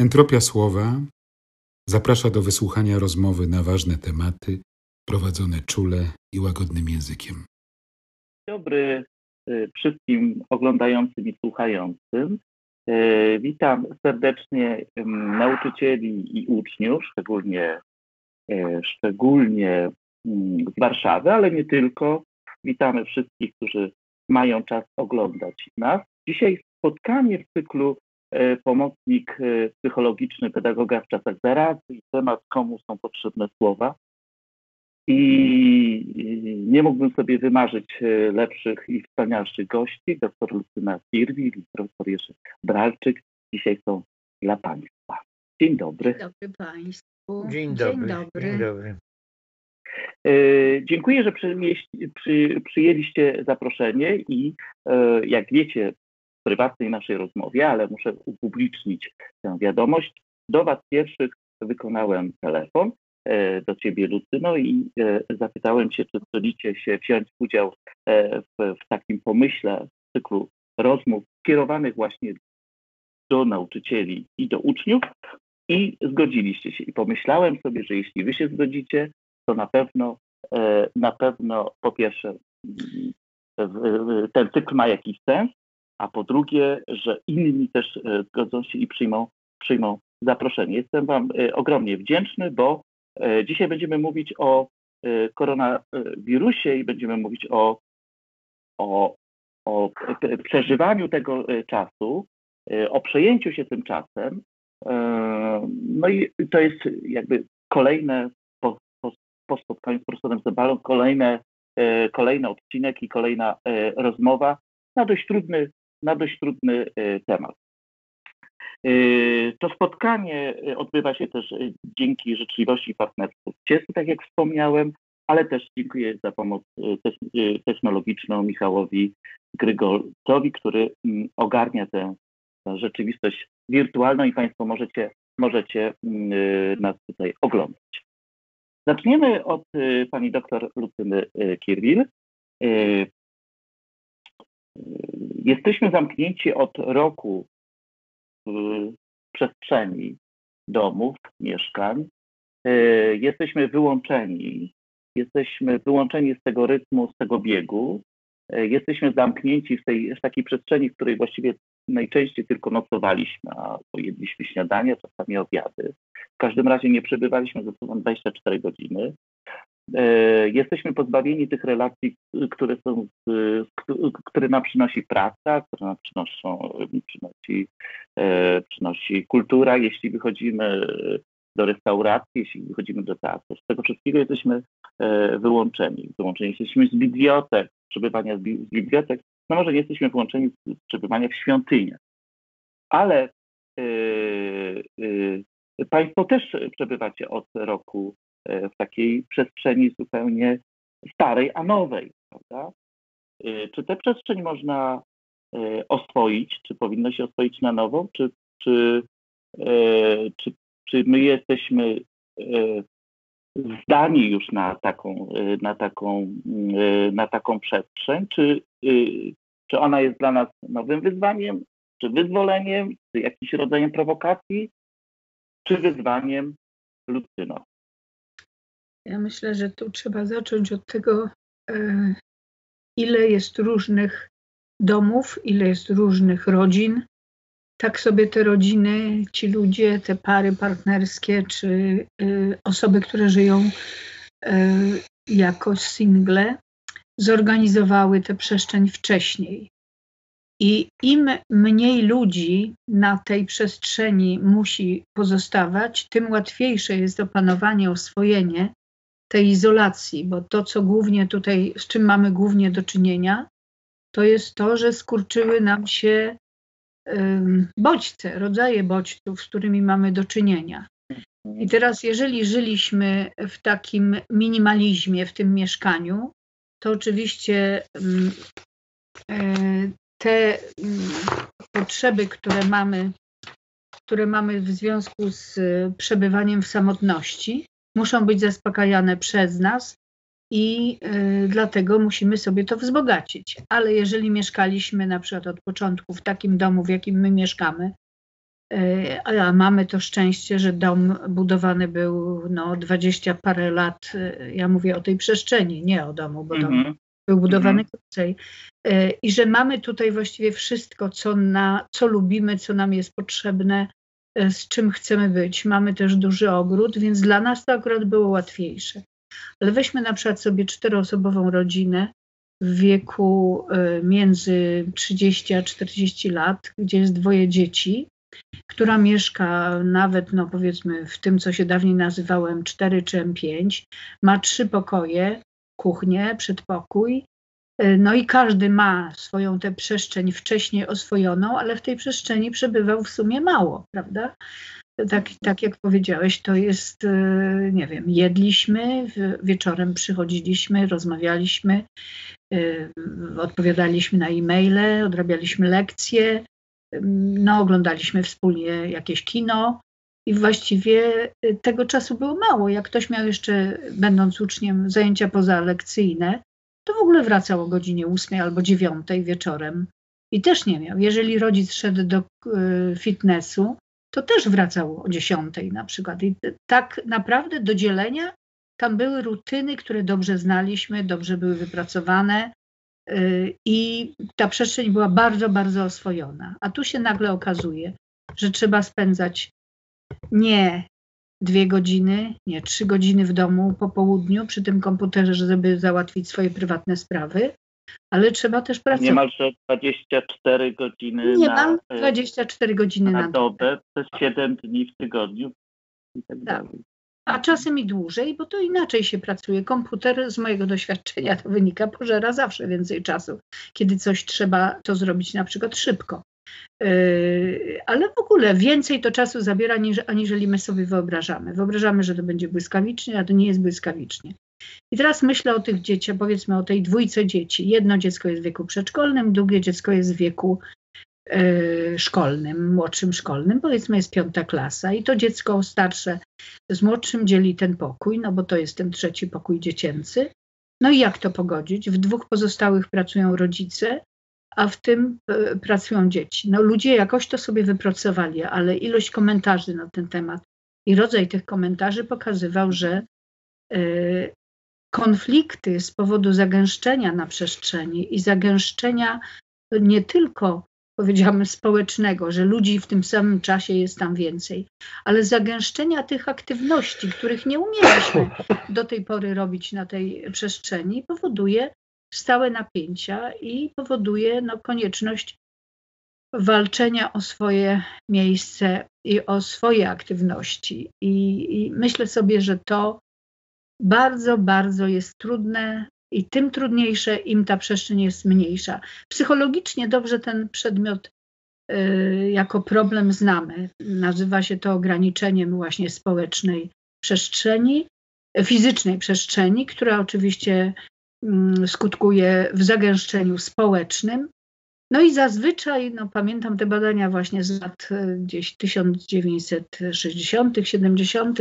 Entropia Słowa zaprasza do wysłuchania rozmowy na ważne tematy, prowadzone czule i łagodnym językiem. Dobry y, wszystkim oglądającym i słuchającym. Y, witam serdecznie nauczycieli i uczniów, szczególnie, y, szczególnie z Warszawy, ale nie tylko. Witamy wszystkich, którzy mają czas oglądać nas. Dzisiaj spotkanie w cyklu pomocnik e, psychologiczny pedagoga w czasach zarazy temat komu są potrzebne słowa. I nie mógłbym sobie wymarzyć e, lepszych i wspanialszych gości. Doktor Lucyna Firwil i profesor Jerzy Bralczyk dzisiaj są dla Państwa. Dzień dobry. Dzień dobry Państwu. Dzień dobry. Dzień dobry. Dzień dobry. Dziękuję, że przyjęliście zaproszenie i jak wiecie, prywatnej naszej rozmowie, ale muszę upublicznić tę wiadomość. Do Was pierwszych wykonałem telefon, e, do Ciebie Lucyno i e, zapytałem się, czy zgodzicie się wziąć udział e, w, w takim pomyśle w cyklu rozmów skierowanych właśnie do nauczycieli i do uczniów i zgodziliście się. I pomyślałem sobie, że jeśli Wy się zgodzicie, to na pewno, na pewno po pierwsze ten cykl ma jakiś sens, a po drugie, że inni też e, zgodzą się i przyjmą, przyjmą zaproszenie. Jestem Wam e, ogromnie wdzięczny, bo e, dzisiaj będziemy mówić o koronawirusie i będziemy mówić o, o, o przeżywaniu tego czasu, o przejęciu się tym czasem. No i to jest jakby kolejne po, po, po spotkaniu z profesorem Zebalą, kolejne, kolejny odcinek i kolejna rozmowa na dość trudny na dość trudny e, temat. E, to spotkanie e, odbywa się też dzięki życzliwości partnerstwa CIES, tak jak wspomniałem, ale też dziękuję za pomoc technologiczną Michałowi Grygolcowi, który mm, ogarnia tę rzeczywistość wirtualną i Państwo możecie, możecie mm, nas tutaj oglądać. Zaczniemy od pani doktor Lucyny Kirwil. Jesteśmy zamknięci od roku w przestrzeni domów, mieszkań. E, jesteśmy wyłączeni. Jesteśmy wyłączeni z tego rytmu, z tego biegu. E, jesteśmy zamknięci w, tej, w takiej przestrzeni, w której właściwie najczęściej tylko nocowaliśmy, albo jedliśmy śniadanie, czasami obiady. W każdym razie nie przebywaliśmy ze sobą 24 godziny. E, jesteśmy pozbawieni tych relacji, które, są, które nam przynosi praca, które nam przynoszą, przynosi, e, przynosi kultura, jeśli wychodzimy do restauracji, jeśli wychodzimy do teatru. Z tego wszystkiego jesteśmy e, wyłączeni. Wyłączeni jesteśmy z bibliotek, przebywania z bibliotek. No może nie jesteśmy wyłączeni z przebywania w świątyniach. Ale yy, yy, Państwo też przebywacie od roku E, w takiej przestrzeni zupełnie starej, a nowej, prawda? E, czy tę przestrzeń można e, oswoić, czy powinno się oswoić na nowo, czy, czy, czy, czy my jesteśmy zdani już na taką, na taką, na taką przestrzeń, czy, czy ona jest dla nas nowym wyzwaniem, czy wyzwoleniem, czy jakimś rodzajem prowokacji, czy wyzwaniem ludzynowym. Ja myślę, że tu trzeba zacząć od tego, e, ile jest różnych domów, ile jest różnych rodzin. Tak sobie te rodziny, ci ludzie, te pary partnerskie, czy e, osoby, które żyją e, jako single, zorganizowały tę przestrzeń wcześniej. I im mniej ludzi na tej przestrzeni musi pozostawać, tym łatwiejsze jest opanowanie, oswojenie tej izolacji, bo to, co głównie tutaj, z czym mamy głównie do czynienia, to jest to, że skurczyły nam się bodźce, rodzaje bodźców, z którymi mamy do czynienia. I teraz, jeżeli żyliśmy w takim minimalizmie w tym mieszkaniu, to oczywiście e, te potrzeby, które mamy, które mamy w związku z przebywaniem w samotności, muszą być zaspokajane przez nas i y, dlatego musimy sobie to wzbogacić. Ale jeżeli mieszkaliśmy na przykład od początku w takim domu, w jakim my mieszkamy, E, a mamy to szczęście, że dom budowany był no, 20 parę lat. E, ja mówię o tej przestrzeni, nie o domu, bo dom mm -hmm. był budowany -hmm. krócej. E, I że mamy tutaj właściwie wszystko, co, na, co lubimy, co nam jest potrzebne, z czym chcemy być. Mamy też duży ogród, więc dla nas to akurat było łatwiejsze. Ale weźmy na przykład sobie czteroosobową rodzinę w wieku między 30 a 40 lat, gdzie jest dwoje dzieci która mieszka nawet, no powiedzmy, w tym, co się dawniej nazywało M4 czy M5, ma trzy pokoje, kuchnię, przedpokój, e, no i każdy ma swoją tę przestrzeń wcześniej oswojoną, ale w tej przestrzeni przebywał w sumie mało, prawda? Tak, tak jak powiedziałeś, to jest, e, nie wiem, jedliśmy, wieczorem przychodziliśmy, rozmawialiśmy, e, odpowiadaliśmy na e-maile, odrabialiśmy lekcje, no, oglądaliśmy wspólnie jakieś kino i właściwie tego czasu było mało. Jak ktoś miał jeszcze, będąc uczniem, zajęcia pozalekcyjne, to w ogóle wracał o godzinie 8 albo 9 wieczorem i też nie miał. Jeżeli rodzic szedł do y, fitnessu, to też wracał o 10 na przykład. I tak naprawdę do dzielenia tam były rutyny, które dobrze znaliśmy, dobrze były wypracowane. Y, I ta przestrzeń była bardzo, bardzo oswojona. A tu się nagle okazuje, że trzeba spędzać nie dwie godziny, nie trzy godziny w domu po południu przy tym komputerze, żeby załatwić swoje prywatne sprawy, ale trzeba też pracować. Niemalże 24 godziny Niemal na, 24 godziny na, na dobę, przez 7 dni w tygodniu i tak, tak. dalej a czasem i dłużej, bo to inaczej się pracuje. Komputer z mojego doświadczenia to wynika, pożera zawsze więcej czasu, kiedy coś trzeba to zrobić na przykład szybko. Yy, ale w ogóle więcej to czasu zabiera, niż, aniżeli my sobie wyobrażamy. Wyobrażamy, że to będzie błyskawicznie, a to nie jest błyskawicznie. I teraz myślę o tych dzieciach, powiedzmy o tej dwójce dzieci. Jedno dziecko jest w wieku przedszkolnym, drugie dziecko jest w wieku E, szkolnym, młodszym szkolnym, powiedzmy jest piąta klasa i to dziecko starsze z młodszym dzieli ten pokój, no bo to jest ten trzeci pokój dziecięcy. No i jak to pogodzić? W dwóch pozostałych pracują rodzice, a w tym e, pracują dzieci. No ludzie jakoś to sobie wypracowali, ale ilość komentarzy na ten temat i rodzaj tych komentarzy pokazywał, że e, konflikty z powodu zagęszczenia na przestrzeni i zagęszczenia nie tylko powiedziałabym, społecznego, że ludzi w tym samym czasie jest tam więcej, ale zagęszczenia tych aktywności, których nie umieliśmy do tej pory robić na tej przestrzeni, powoduje stałe napięcia i powoduje no, konieczność walczenia o swoje miejsce i o swoje aktywności. I, I myślę sobie, że to bardzo, bardzo jest trudne i tym trudniejsze, im ta przestrzeń jest mniejsza. Psychologicznie dobrze ten przedmiot y, jako problem znamy. Nazywa się to ograniczeniem właśnie społecznej przestrzeni, fizycznej przestrzeni, która oczywiście skutkuje w zagęszczeniu społecznym, no i zazwyczaj, no pamiętam te badania właśnie z lat e, gdzieś 1960., 70.,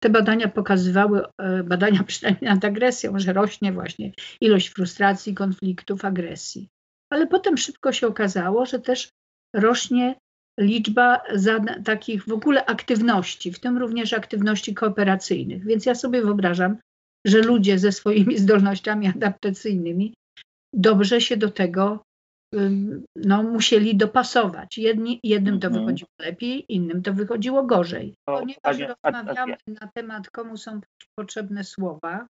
te badania pokazywały, e, badania przynajmniej nad agresją, że rośnie właśnie ilość frustracji, konfliktów, agresji. Ale potem szybko się okazało, że też rośnie liczba takich w ogóle aktywności, w tym również aktywności kooperacyjnych. Więc ja sobie wyobrażam, że ludzie ze swoimi zdolnościami adaptacyjnymi dobrze się do tego no, musieli dopasować. Jedni, jednym to mhm. wychodziło lepiej, innym to wychodziło gorzej. Ponieważ rozmawiamy na temat, komu są potrzebne słowa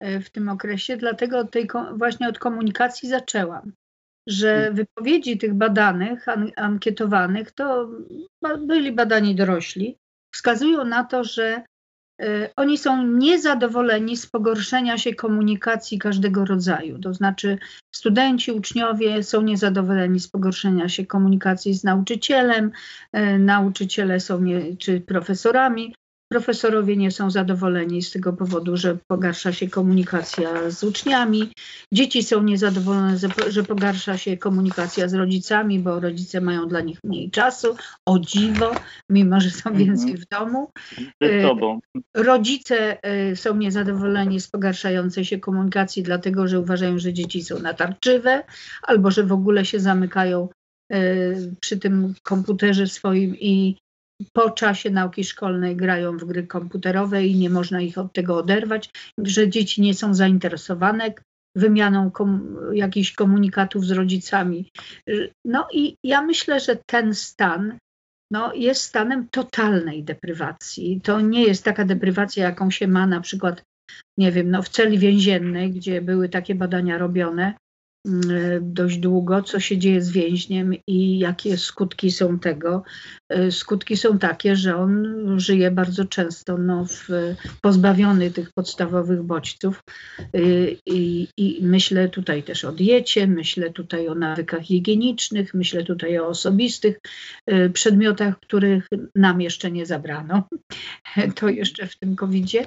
e, w tym okresie, dlatego od tej, właśnie od komunikacji zaczęłam, że mhm. wypowiedzi tych badanych, ankietowanych, to byli badani dorośli, wskazują na to, że oni są niezadowoleni z pogorszenia się komunikacji każdego rodzaju. To znaczy, studenci, uczniowie są niezadowoleni z pogorszenia się komunikacji z nauczycielem, y, nauczyciele są nie, czy profesorami, Profesorowie nie są zadowoleni z tego powodu, że pogarsza się komunikacja z uczniami. Dzieci są niezadowolone, że pogarsza się komunikacja z rodzicami, bo rodzice mają dla nich mniej czasu. O dziwo, mimo że są mhm. więcej w domu. E, rodzice e, są niezadowoleni z pogarszającej się komunikacji, dlatego że uważają, że dzieci są natarczywe albo że w ogóle się zamykają przy tym komputerze swoim i po czasie nauki szkolnej grają w gry komputerowe i nie można ich od tego oderwać, że dzieci nie są zainteresowane wymianą kom jakichś komunikatów z rodzicami. No i ja myślę, że ten stan no, jest stanem totalnej deprywacji. To nie jest taka deprywacja, jaką się ma na przykład, nie wiem, no, w celi więziennej, gdzie były takie badania robione, dość długo, co się dzieje z więźniem i jakie skutki są tego. E, skutki są takie, że on żyje bardzo często no, w, pozbawiony tych podstawowych bodźców e, I, i myślę tutaj też o diecie, myślę tutaj o nawykach higienicznych, myślę tutaj o osobistych e, przedmiotach, których nam jeszcze nie zabrano. To jeszcze w tym COVID-zie,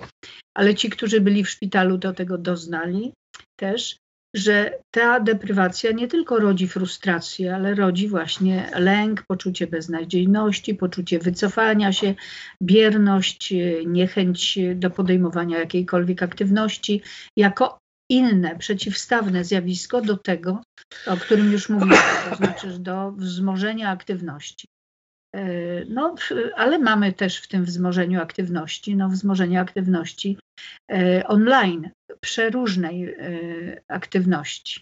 ale ci, którzy byli w szpitalu, do tego doznali też że ta deprywacja nie tylko rodzi frustrację, ale rodzi właśnie lęk, poczucie beznadziejności, poczucie wycofania się, bierność, niechęć do podejmowania jakiejkolwiek aktywności, jako inne, przeciwstawne zjawisko do tego, o którym już mówiłem, to znaczy do wzmożenia aktywności. E, no, ale mamy też w tym wzmożeniu aktywności, no, wzmożenie aktywności e, online, przeróżnej e, aktywności.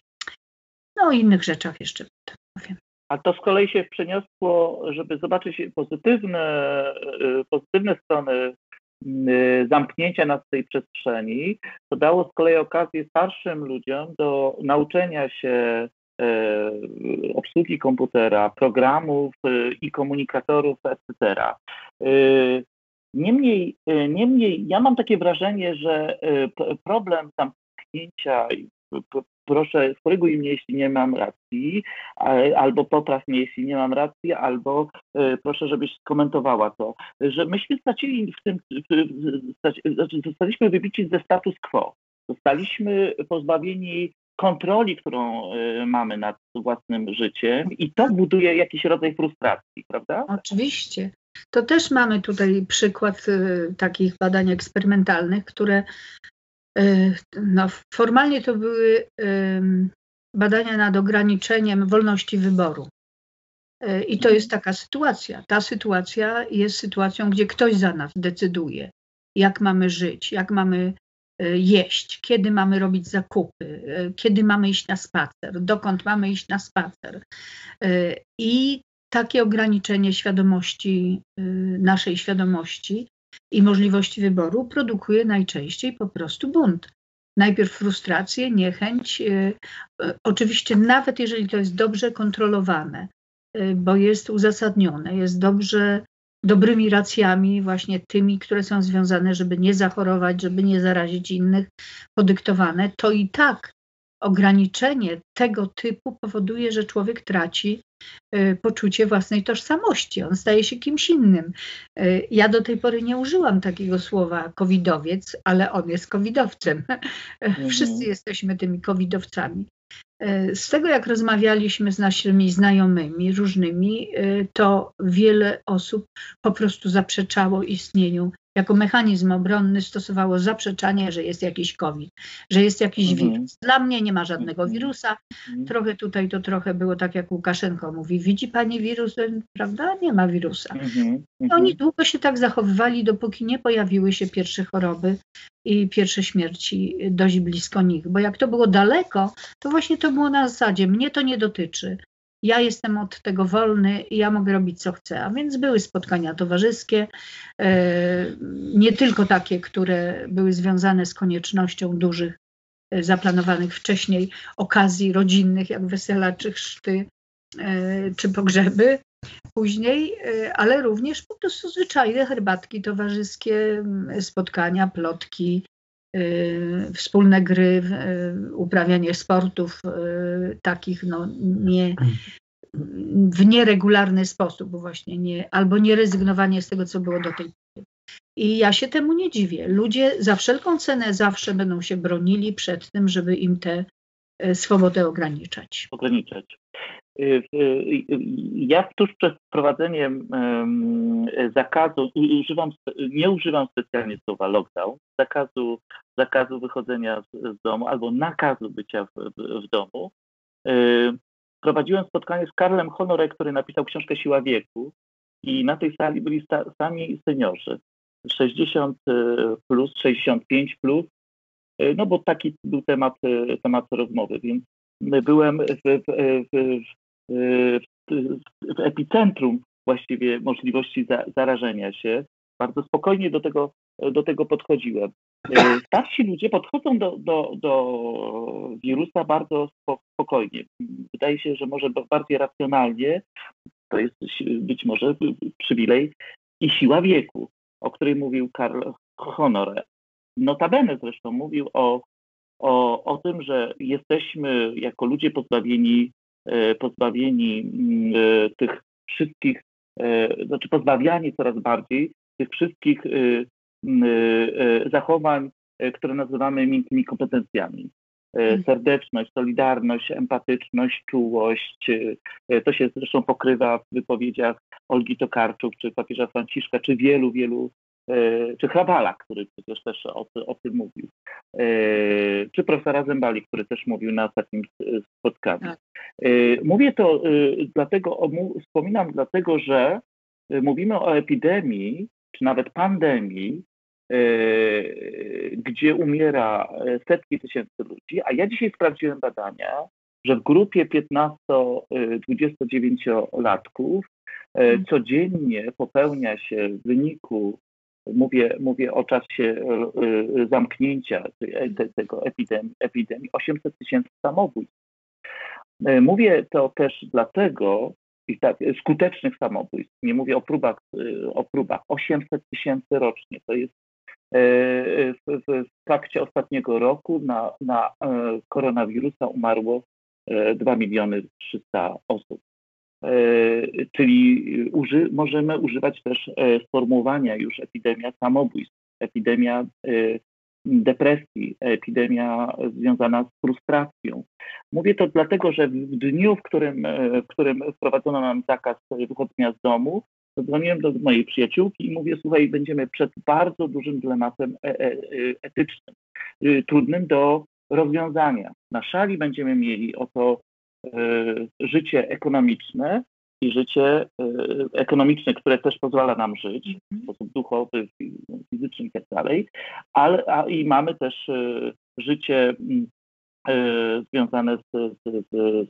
No, o innych rzeczach jeszcze powiem. A to z kolei się przeniosło, żeby zobaczyć pozytywne, pozytywne strony zamknięcia nas w tej przestrzeni, to dało z kolei okazję starszym ludziom do nauczenia się obsługi komputera, programów e, i komunikatorów, etc. E, niemniej, niemniej ja mam takie wrażenie, że problem zamknięcia, proszę skoryguj mnie, jeśli nie mam racji, albo popraw mnie, jeśli nie mam racji, albo proszę, żebyś skomentowała to, że myśmy stracili w tym, znaczy zostaliśmy wybici ze status quo. Zostaliśmy pozbawieni kontroli, którą y, mamy nad własnym życiem i to buduje jakiś rodzaj frustracji, prawda? Oczywiście. To też mamy tutaj przykład y, takich badań eksperymentalnych, które y, no, formalnie to były badania nad ograniczeniem wolności wyboru. I to jest taka sytuacja. Ta sytuacja jest sytuacją, gdzie ktoś za nas decyduje, jak mamy żyć, jak mamy jeść, kiedy mamy robić zakupy, e, kiedy mamy iść na spacer, dokąd mamy iść na spacer. E, I takie ograniczenie świadomości, naszej świadomości i możliwości wyboru produkuje najczęściej po prostu bunt. Najpierw frustrację, niechęć, oczywiście nawet jeżeli to jest dobrze kontrolowane, bo jest uzasadnione, jest dobrze dobrymi racjami, właśnie tymi, które są związane, żeby nie zachorować, żeby nie zarazić innych, podyktowane, to i tak ograniczenie tego typu powoduje, że człowiek traci y, poczucie własnej tożsamości. On staje się kimś innym. Y, ja do tej pory nie użyłam takiego słowa covidowiec, ale on jest covidowcem. Mhm. Wszyscy jesteśmy tymi covidowcami. E, z tego, jak rozmawialiśmy z naszymi znajomymi różnymi, e, to wiele osób po prostu zaprzeczało istnieniu jako mechanizm obronny stosowało zaprzeczanie, że jest jakiś COVID, że jest jakiś mhm. wirus. Dla mnie nie ma żadnego mhm. wirusa. Mhm. Trochę tutaj to trochę było tak, jak Łukaszenko mówi, widzi pani wirus, prawda? Nie ma wirusa. Mhm. Oni długo się tak zachowywali, dopóki nie pojawiły się pierwsze choroby i pierwsze śmierci dość blisko nich. Bo jak to było daleko, to właśnie to było na zasadzie, mnie to nie dotyczy ja jestem od tego wolny i ja mogę robić co chcę. A więc były spotkania towarzyskie, e, nie tylko takie, które były związane z koniecznością dużych, e, zaplanowanych wcześniej okazji rodzinnych, jak wesela czy chrzty, e, czy pogrzeby później, ale również po prostu zwyczajne herbatki towarzyskie, spotkania, plotki, wspólne gry, uprawianie sportów takich no, nie, w nieregularny sposób właśnie, nie, albo nierezygnowanie z tego, co było do tej pory. I ja się temu nie dziwię. Ludzie za wszelką cenę zawsze będą się bronili przed tym, żeby im tę e, swobodę ograniczać. Ograniczać. Y, y, ja tuż przed wprowadzeniem zakazu, używam, nie używam specjalnie słowa lockdown, zakazu, zakazu wychodzenia z, domu albo nakazu bycia w, w, domu, y, prowadziłem spotkanie z Karlem Honore, który napisał książkę Siła Wieku i na tej sali byli sami seniorzy. 60 plus, 65 plus, no bo taki był temat, temat rozmowy, więc byłem w, w, w, w epicentrum właściwie możliwości za, zarażenia się. Bardzo spokojnie do tego, do tego podchodziłem. E, starsi ludzie podchodzą do, do, do wirusa bardzo spokojnie. Wydaje się, że może bardziej racjonalnie. To jest być może przywilej i siła wieku, o której mówił Karl Honore. Notabene zresztą mówił o, o, o tym, że jesteśmy jako ludzie pozbawieni, pozbawieni mm, e, tych wszystkich, znaczy pozbawiani coraz bardziej tych wszystkich zachowań, które nazywamy miękkimi kompetencjami. Mhm. Serdeczność, solidarność, empatyczność, czułość. To się zresztą pokrywa w wypowiedziach Olgi Tokarczuk, czy papieża Franciszka, czy wielu, wielu czy Hrabala, który przecież też o, o, tym mówił, czy profesora Zembali, który też mówił na ostatnim spotkaniu. Tak. Mówię to dlatego, wspominam dlatego, że mówimy o epidemii, czy nawet pandemii, e, gdzie umiera setki tysięcy ludzi, a ja dzisiaj sprawdziłem badania, że w grupie 15-29-latków e, mhm. codziennie popełnia się w wyniku, mówię, mówię o czasie e, zamknięcia tego epidemii, epidemii 800 tysięcy samobójstw. Mówię to też dlatego, i tak, skutecznych samobójstw. Nie mówię o próbach, o próbach. 800 tysięcy rocznie. To jest e, w, w, trakcie ostatniego roku na, na e, koronawirusa umarło 2 e, miliony 300 osób. Czyli uży, możemy używać też sformułowania już epidemia samobójstw, epidemia depresji, epidemia związana z frustracją. Mówię to dlatego, że w dniu, w którym, e, w którym wprowadzono nam zakaz wychodzenia z domu, zadzwoniłem do mojej przyjaciółki i mówię, słuchaj, będziemy przed bardzo dużym dylematem e, e, etycznym, trudnym do rozwiązania. Na szali będziemy mieli oto życie ekonomiczne, i życie ekonomiczne, które też pozwala nam żyć w sposób duchowy, fizyczny i tak dalej, ale a, i mamy też życie związane z, z, z,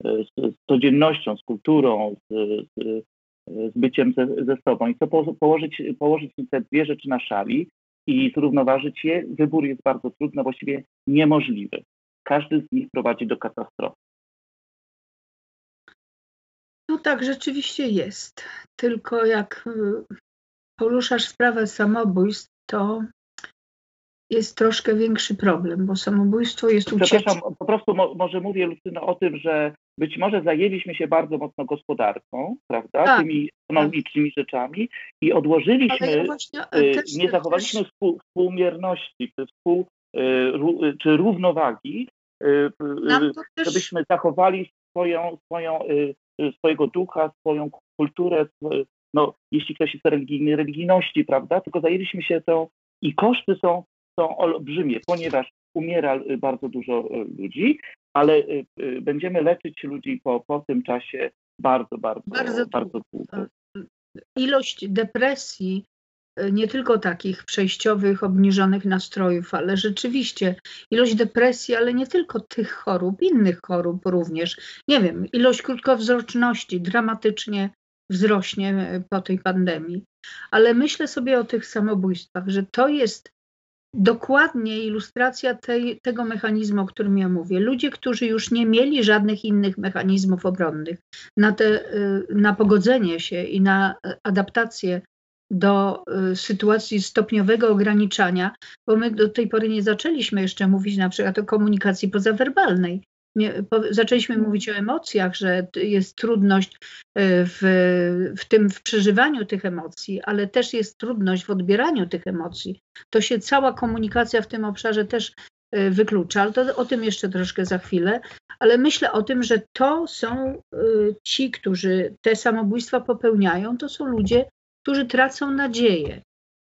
z, codziennością, z kulturą, z, byciem ze, ze sobą. I to po, położyć, położyć te dwie rzeczy na szali i zrównoważyć je, wybór jest bardzo trudny, właściwie niemożliwy. Każdy z nich prowadzi do katastrofy. No tak, rzeczywiście jest. Tylko jak y, poruszasz sprawę samobójstw, to jest troszkę większy problem, bo samobójstwo jest ucieczką. Przepraszam, po prostu mo może mówię Lucyno o tym, że być może zajęliśmy się bardzo mocno gospodarką, prawda, tak, tymi ekonomicznymi tak. rzeczami i odłożyliśmy, ja właśnie, y, nie zachowaliśmy też... współ, współmierności, czy, współ, y, czy równowagi, też... żebyśmy zachowali swoją, swoją swojego ducha, swoją kulturę, no, jeśli ktoś jest religijny, religijności, prawda? Tylko zajęliśmy się tą i koszty są, są olbrzymie, ponieważ umiera y, bardzo dużo y, ludzi, ale będziemy leczyć ludzi po, po tym czasie bardzo, bardzo, bardzo, bardzo długo. Ilość depresji nie tylko takich przejściowych, obniżonych nastrojów, ale rzeczywiście ilość depresji, ale nie tylko tych chorób, innych chorób również. Nie wiem, ilość krótkowzroczności dramatycznie wzrośnie e, po tej pandemii. Ale myślę sobie o tych samobójstwach, że to jest dokładnie ilustracja tej, tego mechanizmu, o którym ja mówię. Ludzie, którzy już nie mieli żadnych innych mechanizmów obronnych na, te, e, na pogodzenie się i na e, adaptację do y, sytuacji stopniowego ograniczania, bo my do tej pory nie zaczęliśmy jeszcze mówić na przykład o komunikacji pozawerbalnej. Nie, po, zaczęliśmy mm. mówić o emocjach, że jest trudność y, w, w tym, w przeżywaniu tych emocji, ale też jest trudność w odbieraniu tych emocji. To się cała komunikacja w tym obszarze też y, wyklucza, ale to o tym jeszcze troszkę za chwilę, ale myślę o tym, że to są ci, którzy te samobójstwa popełniają, to są ludzie którzy tracą nadzieję,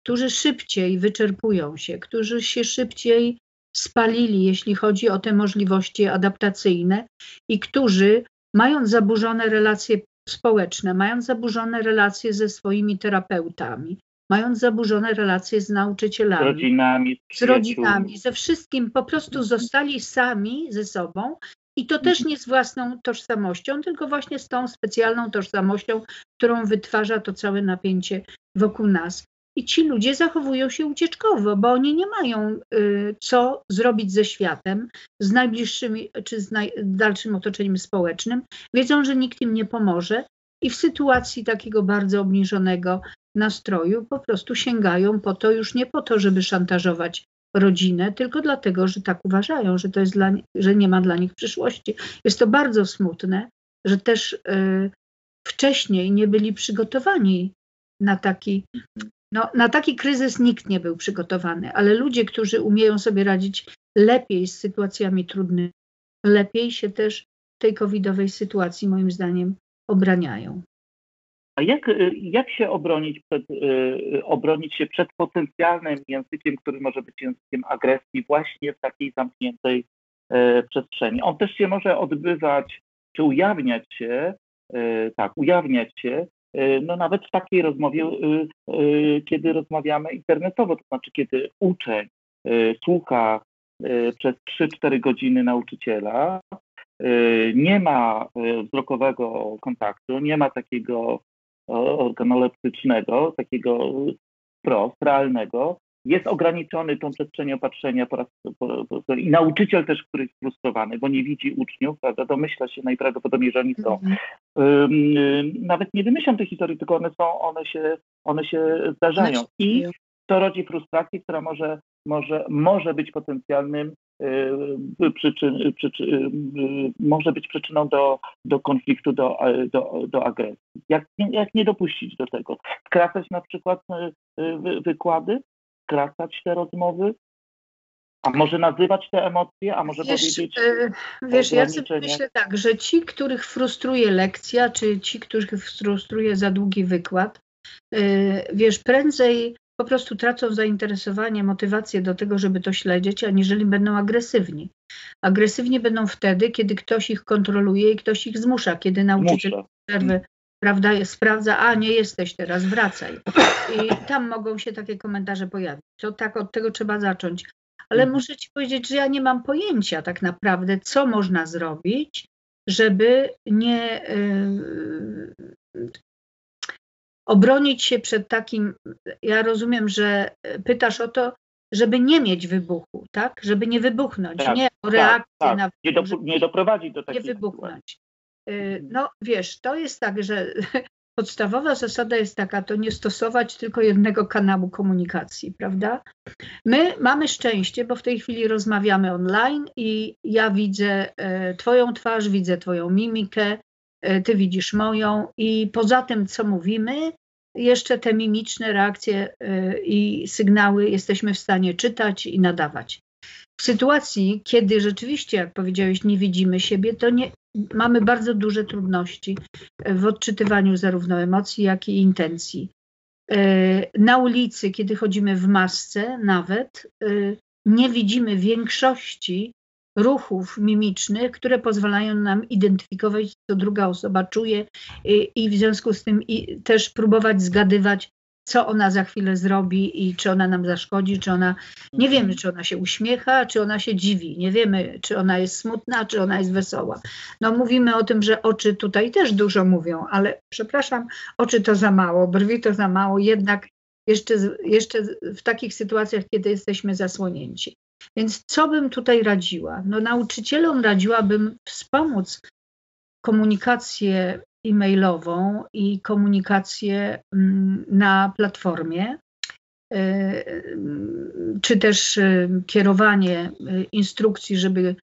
którzy szybciej wyczerpują się, którzy się szybciej spalili, jeśli chodzi o te możliwości adaptacyjne i którzy mając zaburzone relacje społeczne, mając zaburzone relacje ze swoimi terapeutami, mając zaburzone relacje z nauczycielami, z rodzinami, z rodzinami, ze wszystkim, po prostu zostali sami ze sobą i to też nie z własną tożsamością, tylko właśnie z tą specjalną tożsamością, którą wytwarza to całe napięcie wokół nas. I ci ludzie zachowują się ucieczkowo, bo oni nie mają y, co zrobić ze światem, z najbliższymi czy z naj, dalszym otoczeniem społecznym. Wiedzą, że nikt im nie pomoże i w sytuacji takiego bardzo obniżonego nastroju po prostu sięgają po to już nie po to, żeby szantażować rodzinę, tylko dlatego, że tak uważają, że to jest dla, że nie ma dla nich przyszłości. Jest to bardzo smutne, że też y, wcześniej nie byli przygotowani na taki, no, na taki kryzys nikt nie był przygotowany, ale ludzie, którzy umieją sobie radzić lepiej z sytuacjami trudnymi, lepiej się też tej covidowej sytuacji moim zdaniem obraniają. A jak, y, jak się obronić, przed, y, obronić się przed potencjalnym językiem, który może być językiem agresji właśnie w takiej zamkniętej y, przestrzeni? On też się może odbywać, czy ujawniać się, tak, ujawniać się, no nawet w takiej rozmowie, kiedy rozmawiamy internetowo, to znaczy kiedy uczeń słucha przez 3-4 godziny nauczyciela, nie ma wzrokowego kontaktu, nie ma takiego organoleptycznego, takiego wprost, realnego, jest ograniczony tą przestrzenią patrzenia po raz, po, po, i nauczyciel też, który jest frustrowany, bo nie widzi uczniów, prawda, domyśla się najprawdopodobniej, że oni są. Um, nawet nie wymyślam tych historii, tylko one są, one się, one się zdarzają. I to rodzi frustrację, która może, może, może być potencjalnym Y, przyczyn, przyczyn, y, może być przyczyną do, do konfliktu, do, do, do agresji. Jak, jak nie dopuścić do tego? Skracać na przykład y, wykłady, skracać te rozmowy, a może nazywać te emocje, a może wiesz, powiedzieć. Wiesz, ja sobie myślę tak, że ci, których frustruje lekcja, czy ci, których frustruje za długi wykład, wiesz, prędzej po prostu tracą zainteresowanie, motywację do tego, żeby to śledzić, aniżeli będą agresywni. Agresywni będą wtedy, kiedy ktoś ich kontroluje i ktoś ich zmusza, kiedy nauczyciel przerwy prawda, sprawdza, a nie jesteś teraz, wracaj. I tam mogą się takie komentarze pojawić. To tak od tego trzeba zacząć. Ale mhm. muszę Ci powiedzieć, że ja nie mam pojęcia tak naprawdę, co można zrobić, żeby nie yy, obronić się przed takim, ja rozumiem, że pytasz o to, żeby nie mieć wybuchu, tak? Żeby nie wybuchnąć, tak, nie o tak, reakcję tak, na nie, do, nie doprowadzić do takiej Nie wybuchnąć. Y, no wiesz, to jest tak, że podstawowa zasada jest taka, to nie stosować tylko jednego kanału komunikacji, prawda? My mamy szczęście, bo w tej chwili rozmawiamy online i ja widzę e, Twoją twarz, widzę Twoją mimikę, e, Ty widzisz moją i poza tym, co mówimy, jeszcze te mimiczne reakcje y, i sygnały jesteśmy w stanie czytać i nadawać. W sytuacji, kiedy rzeczywiście, jak powiedziałeś, nie widzimy siebie, to nie, mamy bardzo duże trudności w odczytywaniu zarówno emocji, jak i intencji. Na ulicy, kiedy chodzimy w masce, nawet nie widzimy większości ruchów mimicznych, które pozwalają nam identyfikować, co druga osoba czuje i, i w związku z tym i też próbować zgadywać, co ona za chwilę zrobi i czy ona nam zaszkodzi, czy ona, nie mhm. wiemy, czy ona się uśmiecha, czy ona się dziwi, nie wiemy, czy ona jest smutna, czy ona jest wesoła. No mówimy o tym, że oczy tutaj też dużo mówią, ale przepraszam, oczy to za mało, brwi to za mało, jednak jeszcze, jeszcze w takich sytuacjach, kiedy jesteśmy zasłonięci. Więc co bym tutaj radziła? No nauczycielom radziłabym wspomóc komunikację e-mailową i komunikację mm, na platformie, e, czy też e, kierowanie e, instrukcji, żeby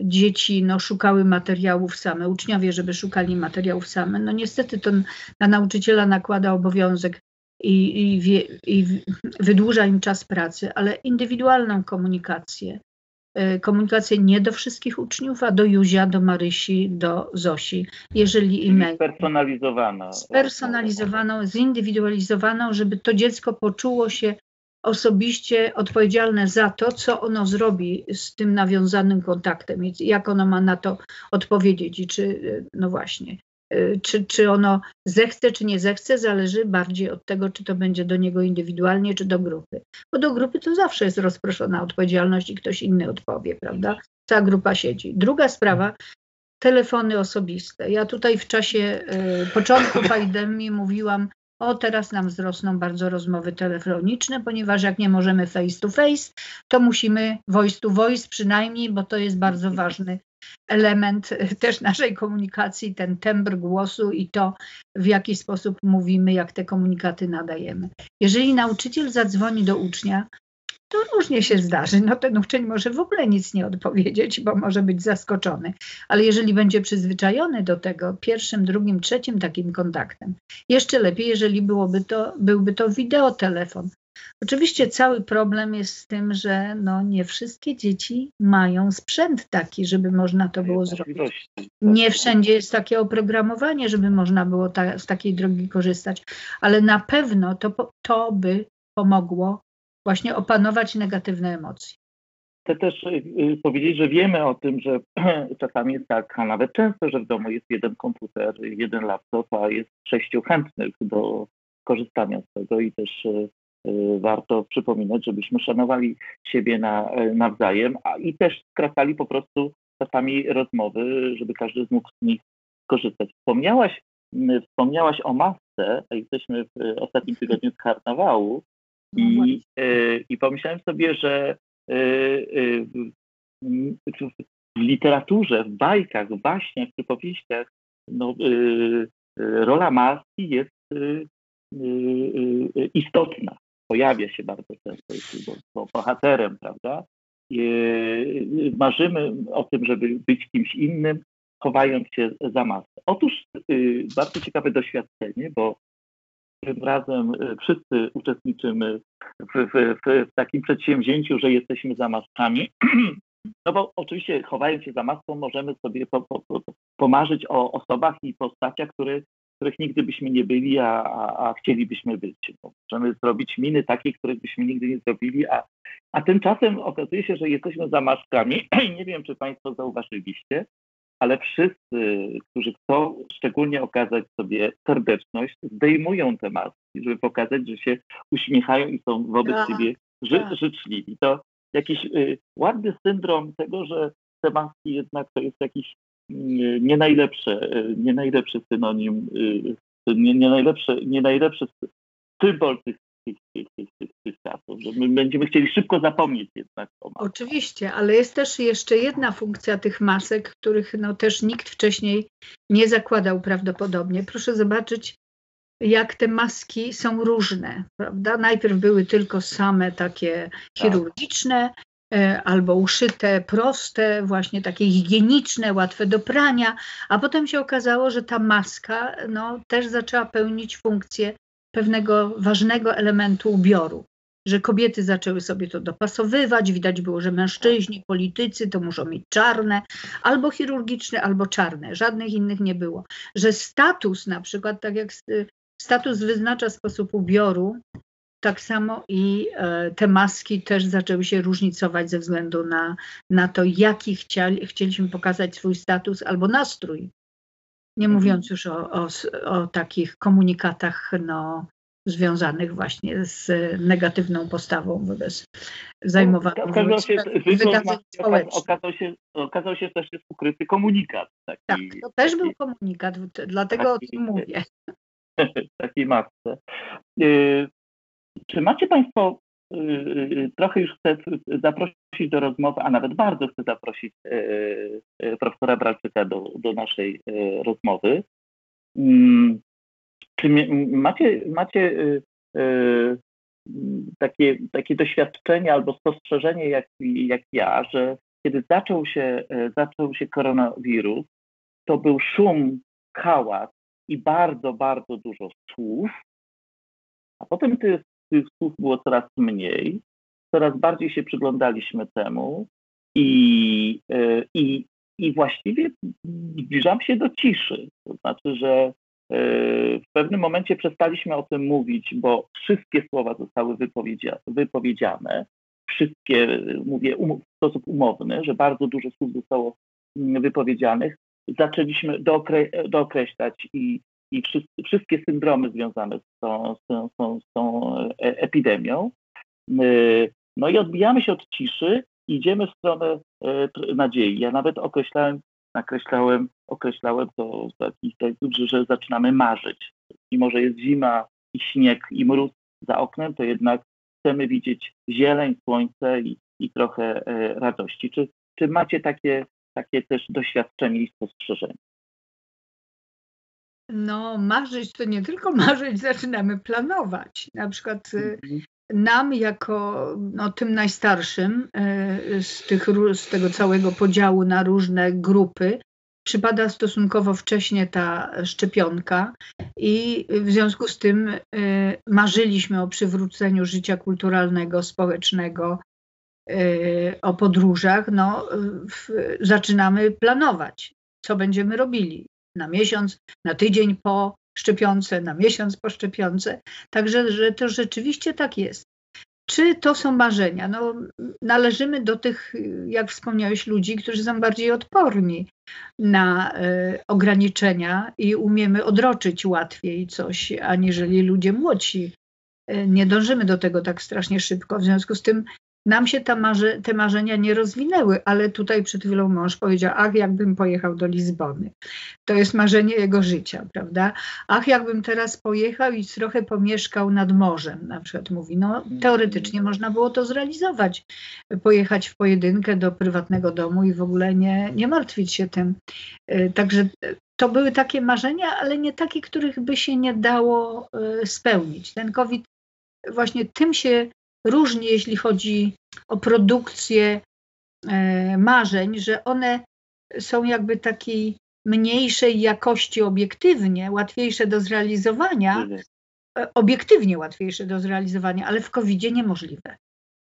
dzieci no, szukały materiałów same, uczniowie, żeby szukali materiałów same. No niestety to na nauczyciela nakłada obowiązek i, i, wie, i wydłuża im czas pracy, ale indywidualną komunikację. E, komunikację nie do wszystkich uczniów, a do Juzia, do Marysi, do Zosi, jeżeli e-mail. Spersonalizowana. Spersonalizowaną, zindywidualizowaną, żeby to dziecko poczuło się osobiście odpowiedzialne za to, co ono zrobi z tym nawiązanym kontaktem i jak ono ma na to odpowiedzieć i czy, no właśnie, czy, czy ono zechce, czy nie zechce, zależy bardziej od tego, czy to będzie do niego indywidualnie, czy do grupy. Bo do grupy to zawsze jest rozproszona odpowiedzialność i ktoś inny odpowie, prawda? Cała grupa siedzi. Druga sprawa, telefony osobiste. Ja tutaj w czasie y, początku pandemii mówiłam, o teraz nam wzrosną bardzo rozmowy telefoniczne, ponieważ jak nie możemy face to face, to musimy voice to voice przynajmniej, bo to jest bardzo ważny element y, też naszej komunikacji, ten tembr głosu i to, w jaki sposób mówimy, jak te komunikaty nadajemy. Jeżeli nauczyciel zadzwoni do ucznia, to różnie się zdarzy. No ten uczeń może w ogóle nic nie odpowiedzieć, bo może być zaskoczony. Ale jeżeli będzie przyzwyczajony do tego pierwszym, drugim, trzecim takim kontaktem, jeszcze lepiej, jeżeli byłoby to, byłby to wideotelefon. Oczywiście cały problem jest z tym, że no nie wszystkie dzieci mają sprzęt taki, żeby można to było zrobić. Nie wszędzie jest takie oprogramowanie, żeby można było ta, z takiej drogi korzystać, ale na pewno to, to by pomogło właśnie opanować negatywne emocje. Chcę też y, y, powiedzieć, że wiemy o tym, że czasami jest tak, a nawet często, że w domu jest jeden komputer, jeden laptop, a jest sześciu chętnych do korzystania z tego i też y, warto przypominać, żebyśmy szanowali siebie na, nawzajem a i też skracali po prostu czasami rozmowy, żeby każdy mógł z nich skorzystać. Wspomniałaś, wspomniałaś o masce, a jesteśmy w ostatnim tygodniu z karnawału no I, y, I pomyślałem sobie, że y, y, w literaturze, w bajkach, w baśniach, przypowieściach no, rola maski jest istotna. Pojawia się bardzo często, jest bohaterem, prawda? Marzymy o tym, żeby być kimś innym, chowając się za maskę. Otóż bardzo ciekawe doświadczenie, bo tym razem y, wszyscy uczestniczymy w, w, w, takim przedsięwzięciu, że jesteśmy za maskami. No bo oczywiście chowając się za maską możemy sobie po, po, po, pomarzyć o osobach i postaciach, które, których nigdy byśmy nie byli, a, a, a chcielibyśmy być. Bo możemy zrobić miny takie, których byśmy nigdy nie zrobili, a, a tymczasem okazuje się, że jesteśmy za maskami. Nie wiem, czy Państwo zauważyliście, ale wszyscy, którzy chcą szczególnie okazać sobie serdeczność, zdejmują te maski, żeby pokazać, że się uśmiechają i są wobec tak, siebie ży tak. życzliwi. To jakiś y, ładny syndrom tego, że te maski jednak to jest jakiś nie najlepsze, y, nie najlepszy synonim, y, nie, nie, najlepsze, nie najlepszy symbol tych tych, tych, tych, tych czasów, że my będziemy chcieli szybko zapomnieć jednak o maskach. Oczywiście, ale jest też jeszcze jedna funkcja tych masek, których no też nikt wcześniej nie zakładał prawdopodobnie. Proszę zobaczyć, jak te maski są różne, prawda? Najpierw były tylko same takie chirurgiczne, tak. Albo uszyte, proste, właśnie takie higieniczne, łatwe do prania, a potem się okazało, że ta maska no, też zaczęła pełnić funkcję pewnego ważnego elementu ubioru, że kobiety zaczęły sobie to dopasowywać, widać było, że mężczyźni, politycy to muszą mieć czarne, albo chirurgiczne, albo czarne, żadnych innych nie było. Że status na przykład, tak jak status wyznacza sposób ubioru, tak samo i e, te maski też zaczęły się różnicować ze względu na, na to, jaki chcieli, chcieliśmy pokazać swój status albo nastrój. Nie mhm. mówiąc już o, o, o takich komunikatach no, związanych właśnie z negatywną postawą wobec zajmowanych okazał się, wydarzeń społecznych. Okazał się, okazał się też jest ukryty komunikat. Taki, tak, to też taki, był komunikat, dlatego taki, o tym mówię. Takiej masce. Czy macie Państwo Y, y, trochę już chcę zaprosić do rozmowy, a nawet bardzo chcę zaprosić y, profesora Bralczyka do, do naszej rozmowy. Mm, czy macie, macie takie, takie doświadczenie albo spostrzeżenie jak, jak ja, że kiedy zaczął się, zaczął się koronawirus, to był szum, hałas i bardzo, bardzo dużo słów, a potem tych tych słów było coraz mniej, coraz bardziej się przyglądaliśmy temu i, e, i, i właściwie zbliżam się do ciszy. To znaczy, że w pewnym momencie przestaliśmy o tym mówić, bo wszystkie słowa zostały wypowiedziane. Wszystkie, mówię um, w sposób umowny, że bardzo dużo słów zostało mm, wypowiedzianych. Zaczęliśmy dookre dookreślać i, i wszyscy, wszystkie syndromy związane z tą, z tą, z tą e, epidemią. No i odbijamy się od ciszy, idziemy w stronę e, nadziei. Ja nawet określałem, nakreślałem, określałem to w taki sposób, że, zaczynamy marzyć. Mimo, że jest zima i śnieg i mróz za oknem, to jednak chcemy widzieć zieleń, słońce i, i trochę e, radości. Czy, czy macie takie, takie też doświadczenie i spostrzeżenie? No, marzyć to nie tylko marzyć, zaczynamy planować. Na przykład e, mhm nam jako no, tym najstarszym e, z, tych, z tego całego podziału na różne grupy przypada stosunkowo wcześnie ta szczepionka i w związku z tym e, marzyliśmy o przywróceniu życia kulturalnego, społecznego, o podróżach. No, zaczynamy planować, co będziemy robili na miesiąc, na tydzień po, szczepionce, na miesiąc po szczepionce. Także że to rzeczywiście tak jest. Czy to są marzenia? No, należymy do tych, jak wspomniałeś, ludzi, którzy są bardziej odporni na y, ograniczenia i umiemy odroczyć łatwiej coś, aniżeli ludzie młodsi. Y, nie dążymy do tego tak strasznie szybko. W związku z tym nam się marze, te marzenia nie rozwinęły, ale tutaj przed chwilą mąż powiedział, ach, jakbym pojechał do Lizbony. To jest marzenie jego życia, prawda? Ach, jakbym teraz pojechał i trochę pomieszkał nad morzem, na przykład mówi. No, teoretycznie można było to zrealizować. Pojechać w pojedynkę do prywatnego domu i w ogóle nie, nie martwić się tym. E, także to były takie marzenia, ale nie takie, których by się nie dało e, spełnić. Ten COVID właśnie tym się różni, jeśli chodzi o produkcję e, marzeń, że one są jakby takiej mniejszej jakości obiektywnie, łatwiejsze do zrealizowania, mhm. e, obiektywnie łatwiejsze do zrealizowania, ale w COVID-zie niemożliwe.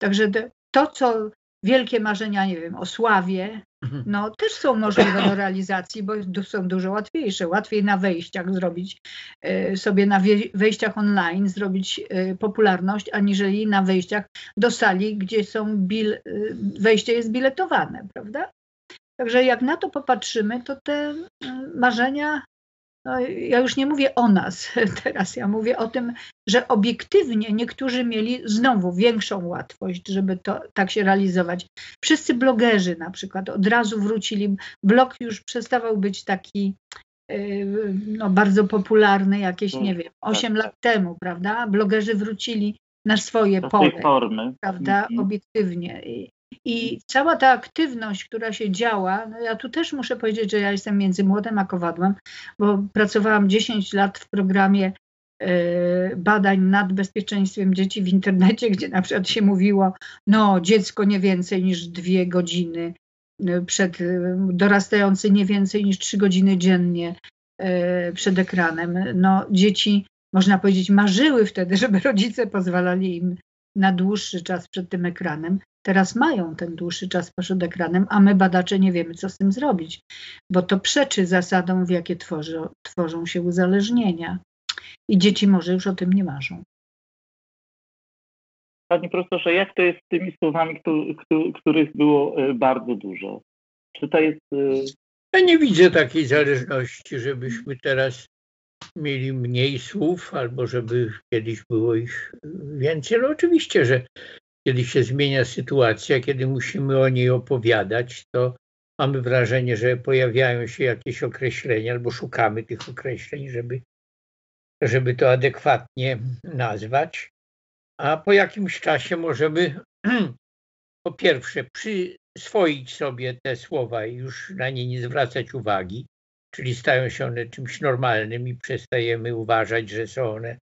Także to, co wielkie marzenia, nie wiem, o sławie, mhm. no też są możliwe do realizacji, bo są dużo łatwiejsze. Łatwiej na wejściach zrobić e, sobie na wejściach online zrobić e, popularność, aniżeli na wejściach do sali, gdzie są bil, e, wejście jest biletowane, prawda? Także jak na to popatrzymy, to te marzenia no, ja już nie mówię o nas teraz, ja mówię o tym, że obiektywnie niektórzy mieli znowu większą łatwość, żeby to tak się realizować. Wszyscy blogerzy na przykład od razu wrócili, blog już przestawał być taki y, no, bardzo popularny jakieś, nie wiem, 8 tak, lat tak. temu, prawda? Blogerzy wrócili na swoje pole, prawda, mhm. obiektywnie. I cała ta aktywność, która się działa, no ja tu też muszę powiedzieć, że ja jestem między młodym a kowadłem, bo pracowałam 10 lat w programie e, badań nad bezpieczeństwem dzieci w internecie, gdzie na przykład się mówiło, no dziecko nie więcej niż dwie godziny e, przed, dorastający nie więcej niż trzy godziny dziennie e, przed ekranem. No dzieci, można powiedzieć, marzyły wtedy, żeby rodzice pozwalali im na dłuższy czas przed tym ekranem teraz mają ten dłuższy czas przed ekranem, a my badacze nie wiemy, co z tym zrobić, bo to przeczy zasadom, w jakie tworzą, tworzą się uzależnienia. I dzieci może już o tym nie marzą. Pani profesorze, jak to jest z tymi słowami, których było e, bardzo dużo? Czy to jest. E, ja nie widzę takiej zależności, żebyśmy teraz mieli mniej słów, albo żeby kiedyś było ich więcej. No oczywiście, że kiedy się zmienia sytuacja, kiedy musimy o niej opowiadać, to mamy wrażenie, że pojawiają się jakieś określenia, albo szukamy tych określeń, żeby, żeby to adekwatnie nazwać. A po jakimś czasie możemy po pierwsze przyswoić sobie te słowa i już na nie nie zwracać uwagi, czyli stają się one czymś normalnym i przestajemy uważać, że są one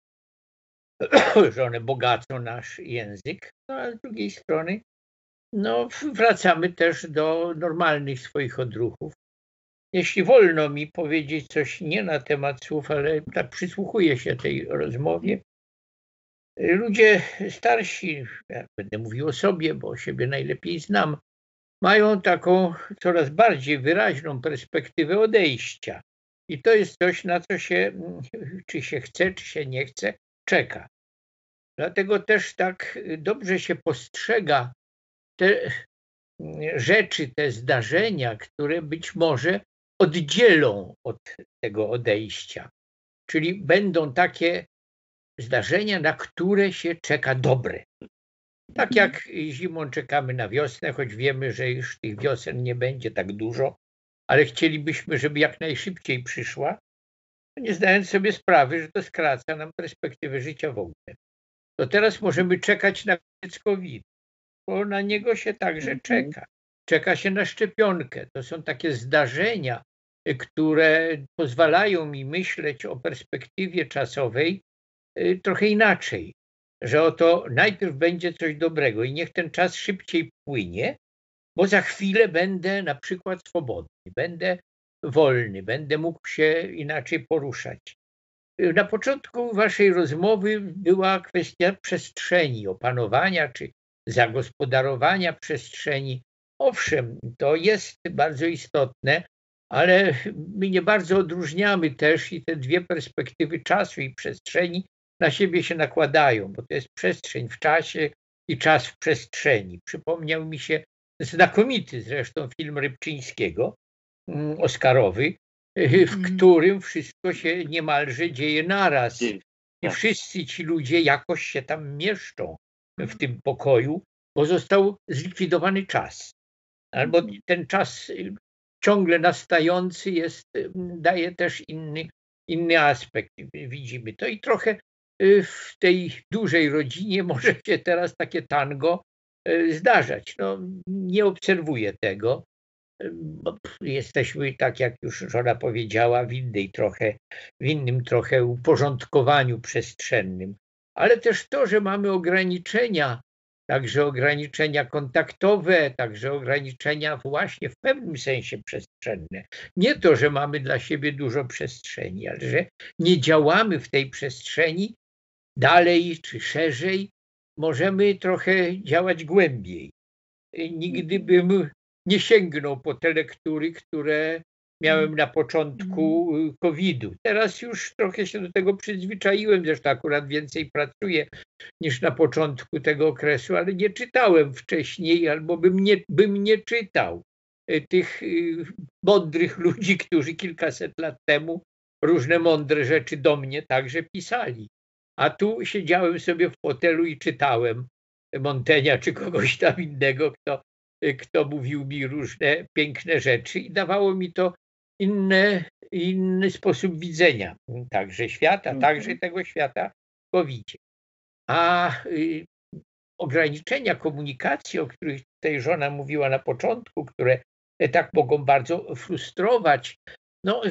że one bogacą nasz język, no, a z drugiej strony no, wracamy też do normalnych swoich odruchów. Jeśli wolno mi powiedzieć coś nie na temat słów, ale tak przysłuchuję się tej rozmowie, ludzie starsi, ja będę mówił o sobie, bo siebie najlepiej znam, mają taką coraz bardziej wyraźną perspektywę odejścia. I to jest coś, na co się, czy się chce, czy się nie chce, czeka. Dlatego też tak dobrze się postrzega te rzeczy, te zdarzenia, które być może oddzielą od tego odejścia. Czyli będą takie zdarzenia, na które się czeka dobre. Tak mhm. jak zimą czekamy na wiosnę, choć wiemy, że już tych wiosen nie będzie tak dużo, ale chcielibyśmy, żeby jak najszybciej przyszła, nie zdając sobie sprawy, że to skraca nam perspektywę życia w ogóle. To teraz możemy czekać na COVID, bo na niego się także mhm. czeka. Czeka się na szczepionkę. To są takie zdarzenia, które pozwalają mi myśleć o perspektywie czasowej y, trochę inaczej, że oto najpierw będzie coś dobrego i niech ten czas szybciej płynie, bo za chwilę będę na przykład swobodny, będę wolny, będę mógł się inaczej poruszać. Na początku waszej rozmowy była kwestia przestrzeni, opanowania czy zagospodarowania przestrzeni. Owszem, to jest bardzo istotne, ale my nie bardzo odróżniamy też i te dwie perspektywy czasu i przestrzeni na siebie się nakładają, bo to jest przestrzeń w czasie i czas w przestrzeni. Przypomniał mi się znakomity zresztą film Rybczyńskiego, mm, Oscarowy, w mhm. którym wszystko się niemalże dzieje naraz i tak. wszyscy ci ludzie jakoś się tam mieszczą w tym pokoju, bo został zlikwidowany czas. Albo mhm. ten czas ciągle nastający jest, daje też inny, inny aspekt. Widzimy to i trochę y, w tej dużej rodzinie może się teraz takie tango y, zdarzać. No, nie obserwuję tego. Bo jesteśmy, tak jak już żona powiedziała, w innej trochę, w innym trochę uporządkowaniu przestrzennym. Ale też to, że mamy ograniczenia także ograniczenia kontaktowe, także ograniczenia właśnie w pewnym sensie przestrzenne. Nie to, że mamy dla siebie dużo przestrzeni, ale że nie działamy w tej przestrzeni dalej czy szerzej, możemy trochę działać głębiej. Nigdy bym nie sięgnął po te lektury, które miałem na początku y, COVID-u. Teraz już trochę się do tego przyzwyczaiłem, zresztą akurat więcej pracuję niż na początku tego okresu, ale nie czytałem wcześniej albo bym nie, bym nie czytał y, tych y, mądrych ludzi, którzy kilkaset lat temu różne mądre rzeczy do mnie także pisali. A tu siedziałem sobie w fotelu i czytałem Montenia czy kogoś tam innego, kto, kto mówił mi różne piękne rzeczy i dawało mi to inny, inny sposób widzenia także świata, mhm. także tego świata w covid A y, ograniczenia komunikacji, o których tutaj żona mówiła na początku, które tak mogą bardzo frustrować, no,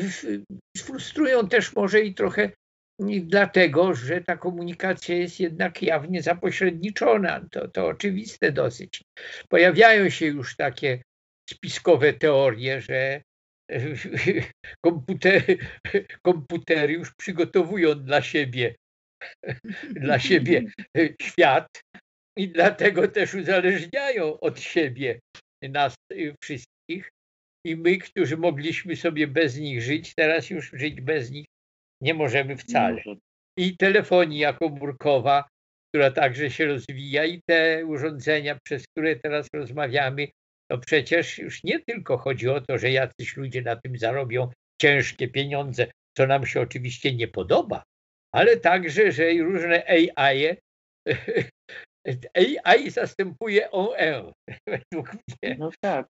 frustrują też może i trochę dlatego, że ta komunikacja jest jednak jawnie zapośredniczona. To, to oczywiste dosyć. Pojawiają się już takie spiskowe teorie, że komputery, komputery już przygotowują dla siebie, dla siebie świat i dlatego też uzależniają od siebie nas wszystkich. I my, którzy mogliśmy sobie bez nich żyć, teraz już żyć bez nich nie możemy wcale. I telefonia komórkowa, która także się rozwija, i te urządzenia, przez które teraz rozmawiamy, to przecież już nie tylko chodzi o to, że jacyś ludzie na tym zarobią ciężkie pieniądze, co nam się oczywiście nie podoba, ale także, że różne AI, AI zastępuje OE według mnie. No tak.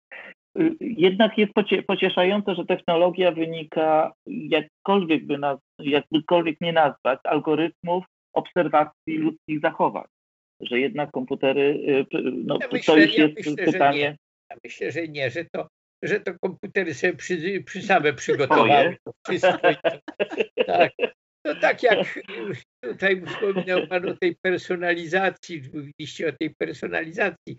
Jednak jest pocieszające, że technologia wynika, jakkolwiek by nas, jakbykolwiek nie nazwać, algorytmów obserwacji ludzkich zachowań. Że jednak komputery, y, no ja myślę, to już jest ja myślę, pytanie. Ja myślę, że nie, że to, że to komputery sobie przy, przy same przygotowały. Wszystko. Tak. No tak jak tutaj wspominał Pan o tej personalizacji, mówiliście o tej personalizacji.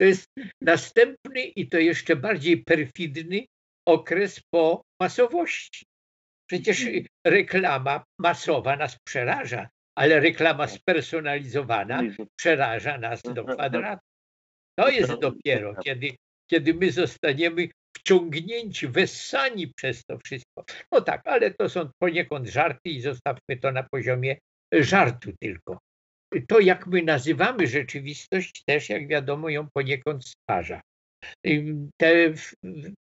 To jest następny i to jeszcze bardziej perfidny okres po masowości. Przecież reklama masowa nas przeraża, ale reklama spersonalizowana przeraża nas do kwadratu. To jest dopiero, kiedy kiedy my zostaniemy wciągnięci, wessani przez to wszystko. No tak, ale to są poniekąd żarty i zostawmy to na poziomie żartu tylko. To, jak my nazywamy rzeczywistość, też, jak wiadomo, ją poniekąd stwarza. Te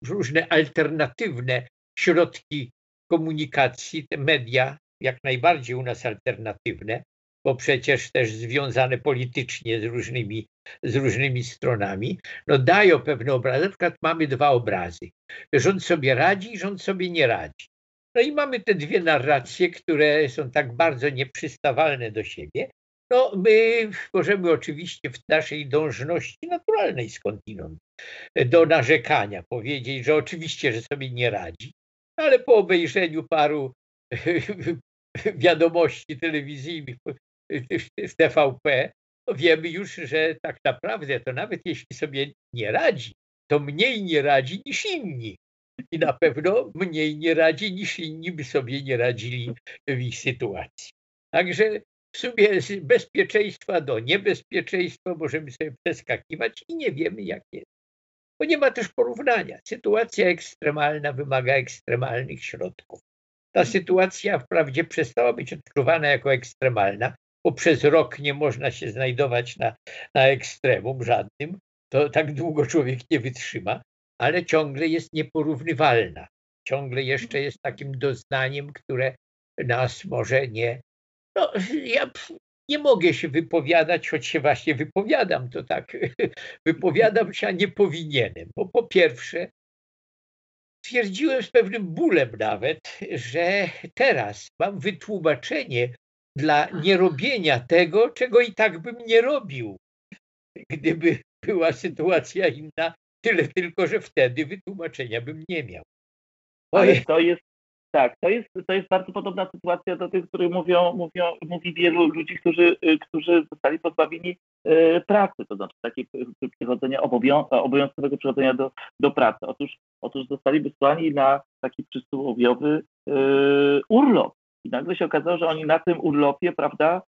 różne alternatywne środki komunikacji, te media, jak najbardziej u nas alternatywne, bo przecież też związane politycznie z różnymi, z różnymi stronami, no dają pewne obrazy. Na przykład mamy dwa obrazy. Rząd sobie radzi, rząd sobie nie radzi. No i mamy te dwie narracje, które są tak bardzo nieprzystawalne do siebie. No my możemy oczywiście w naszej dążności naturalnej skądinąd do narzekania powiedzieć, że oczywiście, że sobie nie radzi, ale po obejrzeniu paru wiadomości telewizyjnych w TVP, wiemy już, że tak naprawdę to nawet jeśli sobie nie radzi, to mniej nie radzi niż inni. I na pewno mniej nie radzi niż inni by sobie nie radzili w ich sytuacji. Także sumie z bezpieczeństwa do niebezpieczeństwa możemy sobie przeskakiwać i nie wiemy jak jest. Bo nie ma też porównania. Sytuacja ekstremalna wymaga ekstremalnych środków. Ta sytuacja wprawdzie przestała być odczuwana jako ekstremalna, bo przez rok nie można się znajdować na, na ekstremum żadnym, to tak długo człowiek nie wytrzyma, ale ciągle jest nieporównywalna. Ciągle jeszcze jest takim doznaniem, które nas może nie. No, ja nie mogę się wypowiadać, choć się właśnie wypowiadam, to tak wypowiadam się, a nie powinienem, bo po pierwsze twierdziłem z pewnym bólem nawet, że teraz mam wytłumaczenie dla nierobienia tego, czego i tak bym nie robił, gdyby była sytuacja inna, tyle tylko, że wtedy wytłumaczenia bym nie miał. Ale to jest, tak, to jest, to jest bardzo podobna sytuacja do tych, których mówią, mówią, mówi wielu ludzi, którzy, którzy zostali pozbawieni e, pracy, to znaczy takiego przychodzenia, obowiązkowego przychodzenia do, do pracy. Otóż, otóż zostali wysłani na taki przysłowiowy e, urlop i nagle się okazało, że oni na tym urlopie, prawda?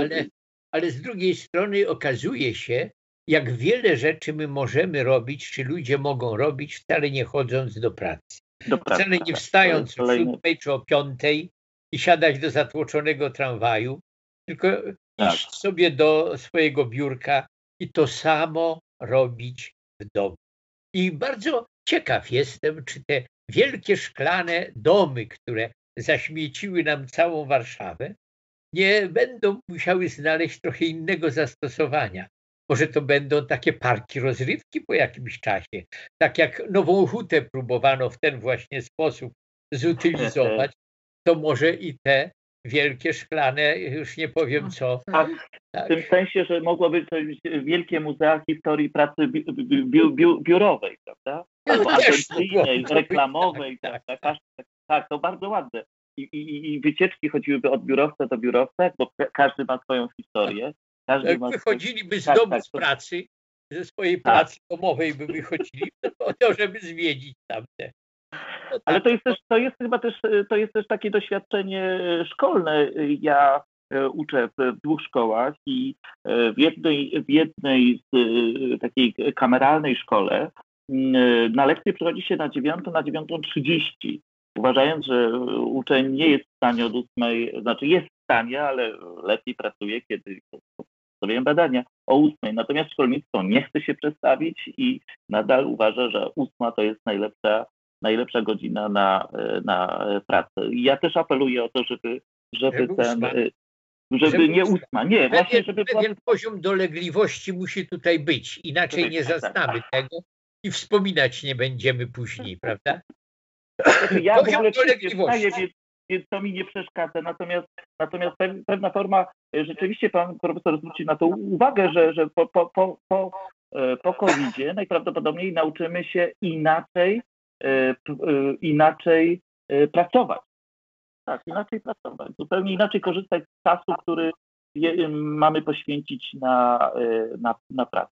Ale, ale z drugiej strony okazuje się, jak wiele rzeczy my możemy robić, czy ludzie mogą robić, wcale nie chodząc do pracy. Do pracy wcale nie tak. wstając o siódmej czy o piątej i siadać do zatłoczonego tramwaju, tylko tak. iść sobie do swojego biurka i to samo robić w domu. I bardzo ciekaw jestem, czy te wielkie szklane domy, które zaśmieciły nam całą Warszawę, nie będą musiały znaleźć trochę innego zastosowania. Może to będą takie parki rozrywki po jakimś czasie. Tak jak Nową Hutę próbowano w ten właśnie sposób zutylizować, to może i te wielkie szklane, już nie powiem co. Tak, tak. w tym sensie, że mogłoby to być wielkie muzea historii pracy bi bi bi biurowej, prawda? Albo agencyjnej, reklamowej, tak, tak, tak, tak, to bardzo ładne. I, i, I, wycieczki chodziłyby od biurowca do biurowca, bo każdy ma swoją historię. Każdy Jak wychodziliby z tak, domu tak, z pracy, ze swojej tak. pracy domowej by wychodzili, to żeby zwiedzić tamte. No Ale tak. to jest też, to jest chyba też, to jest też takie doświadczenie szkolne. Ja e, uczę w dwóch szkołach i w jednej, w jednej z takiej kameralnej szkole na lekcję przychodzi się na dziewiątą, na dziewiątą trzydzieści uważając, że uczeń nie jest w stanie od ósmej, znaczy jest w stanie, ale lepiej pracuje, kiedy przedstawiają badania o ósmej. Natomiast szkolnictwo nie chce się przedstawić i nadal uważa, że ósma to jest najlepsza, najlepsza godzina na, na pracę. I ja też apeluję o to, żeby, żeby ten, żeby, żeby nie ósma, nie, pewien, właśnie, żeby... Pewien poziom dolegliwości musi tutaj być, inaczej nie tak. zaznamy tego i wspominać nie będziemy później, prawda? Ja w ogóle wstaję, więc, więc to mi nie przeszkadza. Natomiast, natomiast pewna forma, e, rzeczywiście pan profesor zwróci na to uwagę, że, że po, po, po, po, e, po COVID-zie najprawdopodobniej nauczymy się inaczej, e, inaczej pracować. Tak, inaczej pracować. Zupełnie inaczej korzystać z czasu, który mamy poświęcić na, na, na pracę.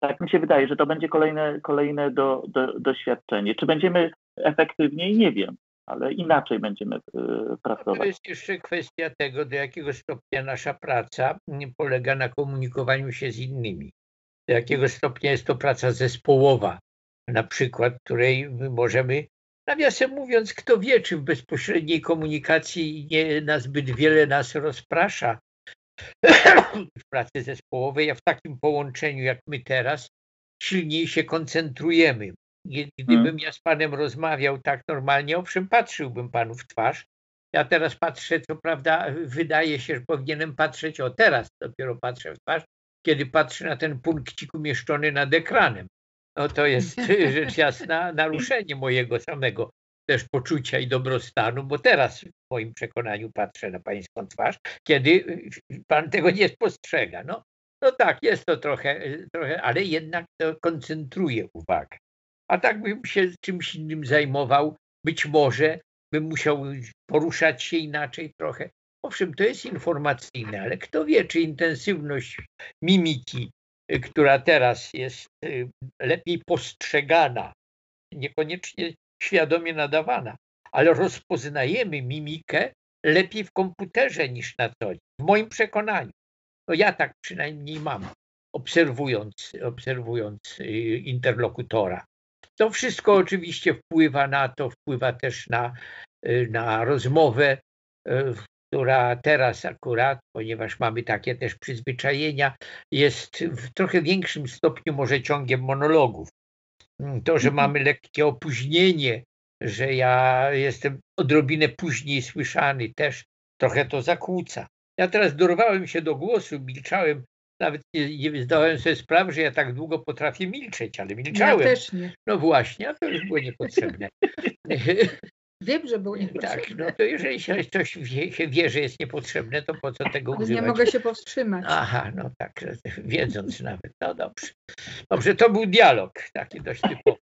Tak mi się wydaje, że to będzie kolejne, kolejne do, do, doświadczenie. Czy będziemy efektywniej, nie wiem, ale inaczej będziemy y, pracować. To jest jeszcze kwestia tego, do jakiego stopnia nasza praca polega na komunikowaniu się z innymi. Do jakiego stopnia jest to praca zespołowa, na przykład, której my możemy, nawiasem mówiąc, kto wie, czy w bezpośredniej komunikacji nie nazbyt wiele nas rozprasza w pracy zespołowej, a w takim połączeniu jak my teraz silniej się koncentrujemy. Gdybym hmm. ja z panem rozmawiał tak normalnie, owszem, patrzyłbym panu w twarz. Ja teraz patrzę, co prawda, wydaje się, że powinienem patrzeć, o teraz dopiero patrzę w twarz, kiedy patrzę na ten punkcik umieszczony nad ekranem. No to jest rzecz jasna naruszenie mojego samego też poczucia i dobrostanu, bo teraz w moim przekonaniu patrzę na pańską twarz, kiedy pan tego nie spostrzega. No, no tak, jest to trochę, trochę, ale jednak to koncentruje uwagę. A tak bym się czymś innym zajmował, być może bym musiał poruszać się inaczej trochę. Owszem, to jest informacyjne, ale kto wie, czy intensywność mimiki, która teraz jest y, lepiej postrzegana, niekoniecznie świadomie nadawana, ale rozpoznajemy mimikę lepiej w komputerze niż na co dzień, w moim przekonaniu. No ja tak przynajmniej mam, obserwując, obserwując y, interlokutora. To wszystko oczywiście wpływa na to, wpływa też na, y, na rozmowę, y, która teraz akurat, ponieważ mamy takie też przyzwyczajenia, jest w trochę większym stopniu może ciągiem monologów. To, że mhm. mamy lekkie opóźnienie, że ja jestem odrobinę później słyszany, też trochę to zakłóca. Ja teraz dorwałem się do głosu, milczałem, nawet nie, nie zdałem sobie sprawy, że ja tak długo potrafię milczeć, ale milczałem. Ja też nie. No właśnie, a to już było niepotrzebne. Wiem, że było niepotrzebne. Tak, no to jeżeli się coś wie, się wie, że jest niepotrzebne, to po co tego ale używać? Nie mogę się powstrzymać. Aha, no tak, wiedząc nawet. No dobrze. Dobrze, to był dialog taki dość typowy.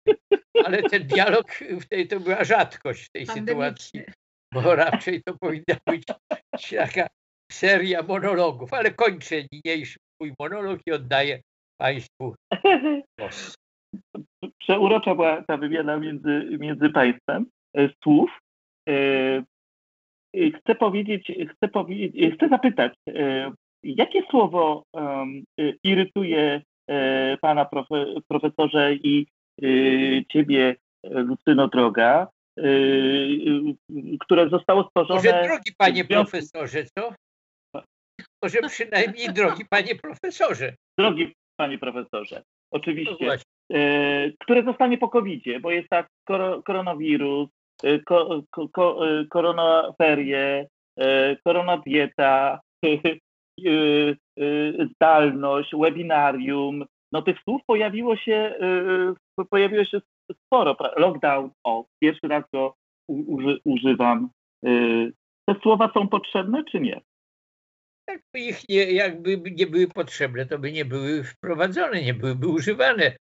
Ale ten dialog w tej, to była rzadkość w tej sytuacji, bo raczej to powinna być taka seria monologów, ale kończę niniejszy mój monolog i oddaję Państwu głos. Przeurocza była ta wymiana między, między Państwem e, słów. E, chcę powiedzieć, chcę, powiedzieć, chcę zapytać, e, jakie słowo irytuje Pana profesorze i Ciebie, Lucyno Droga, które zostało stworzone... Może drogi Panie Profesorze, co? Może przynajmniej drogi panie profesorze. Drogi panie profesorze, oczywiście. No e, które zostanie po covid bo jest tak koronawirus, e, ko, ko, ko, e, koronaferie, e, koronadieta, zdalność, webinarium. No tych słów pojawiło się, pojawiło się sporo. Lockdown, o, pierwszy raz go uży, używam. Te słowa są potrzebne czy nie? Jakby ich nie, jakby nie były potrzebne, to by nie były wprowadzone, nie byłyby używane.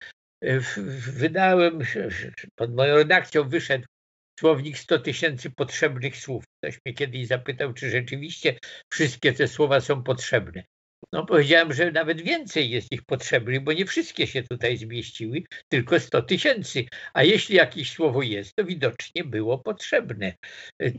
Wydałem, pod moją redakcją wyszedł słownik 100 tysięcy potrzebnych słów. Ktoś mnie kiedyś zapytał, czy rzeczywiście wszystkie te słowa są potrzebne. No powiedziałem, że nawet więcej jest ich potrzebnych, bo nie wszystkie się tutaj zmieściły, tylko 100 tysięcy. A jeśli jakieś słowo jest, to widocznie było potrzebne.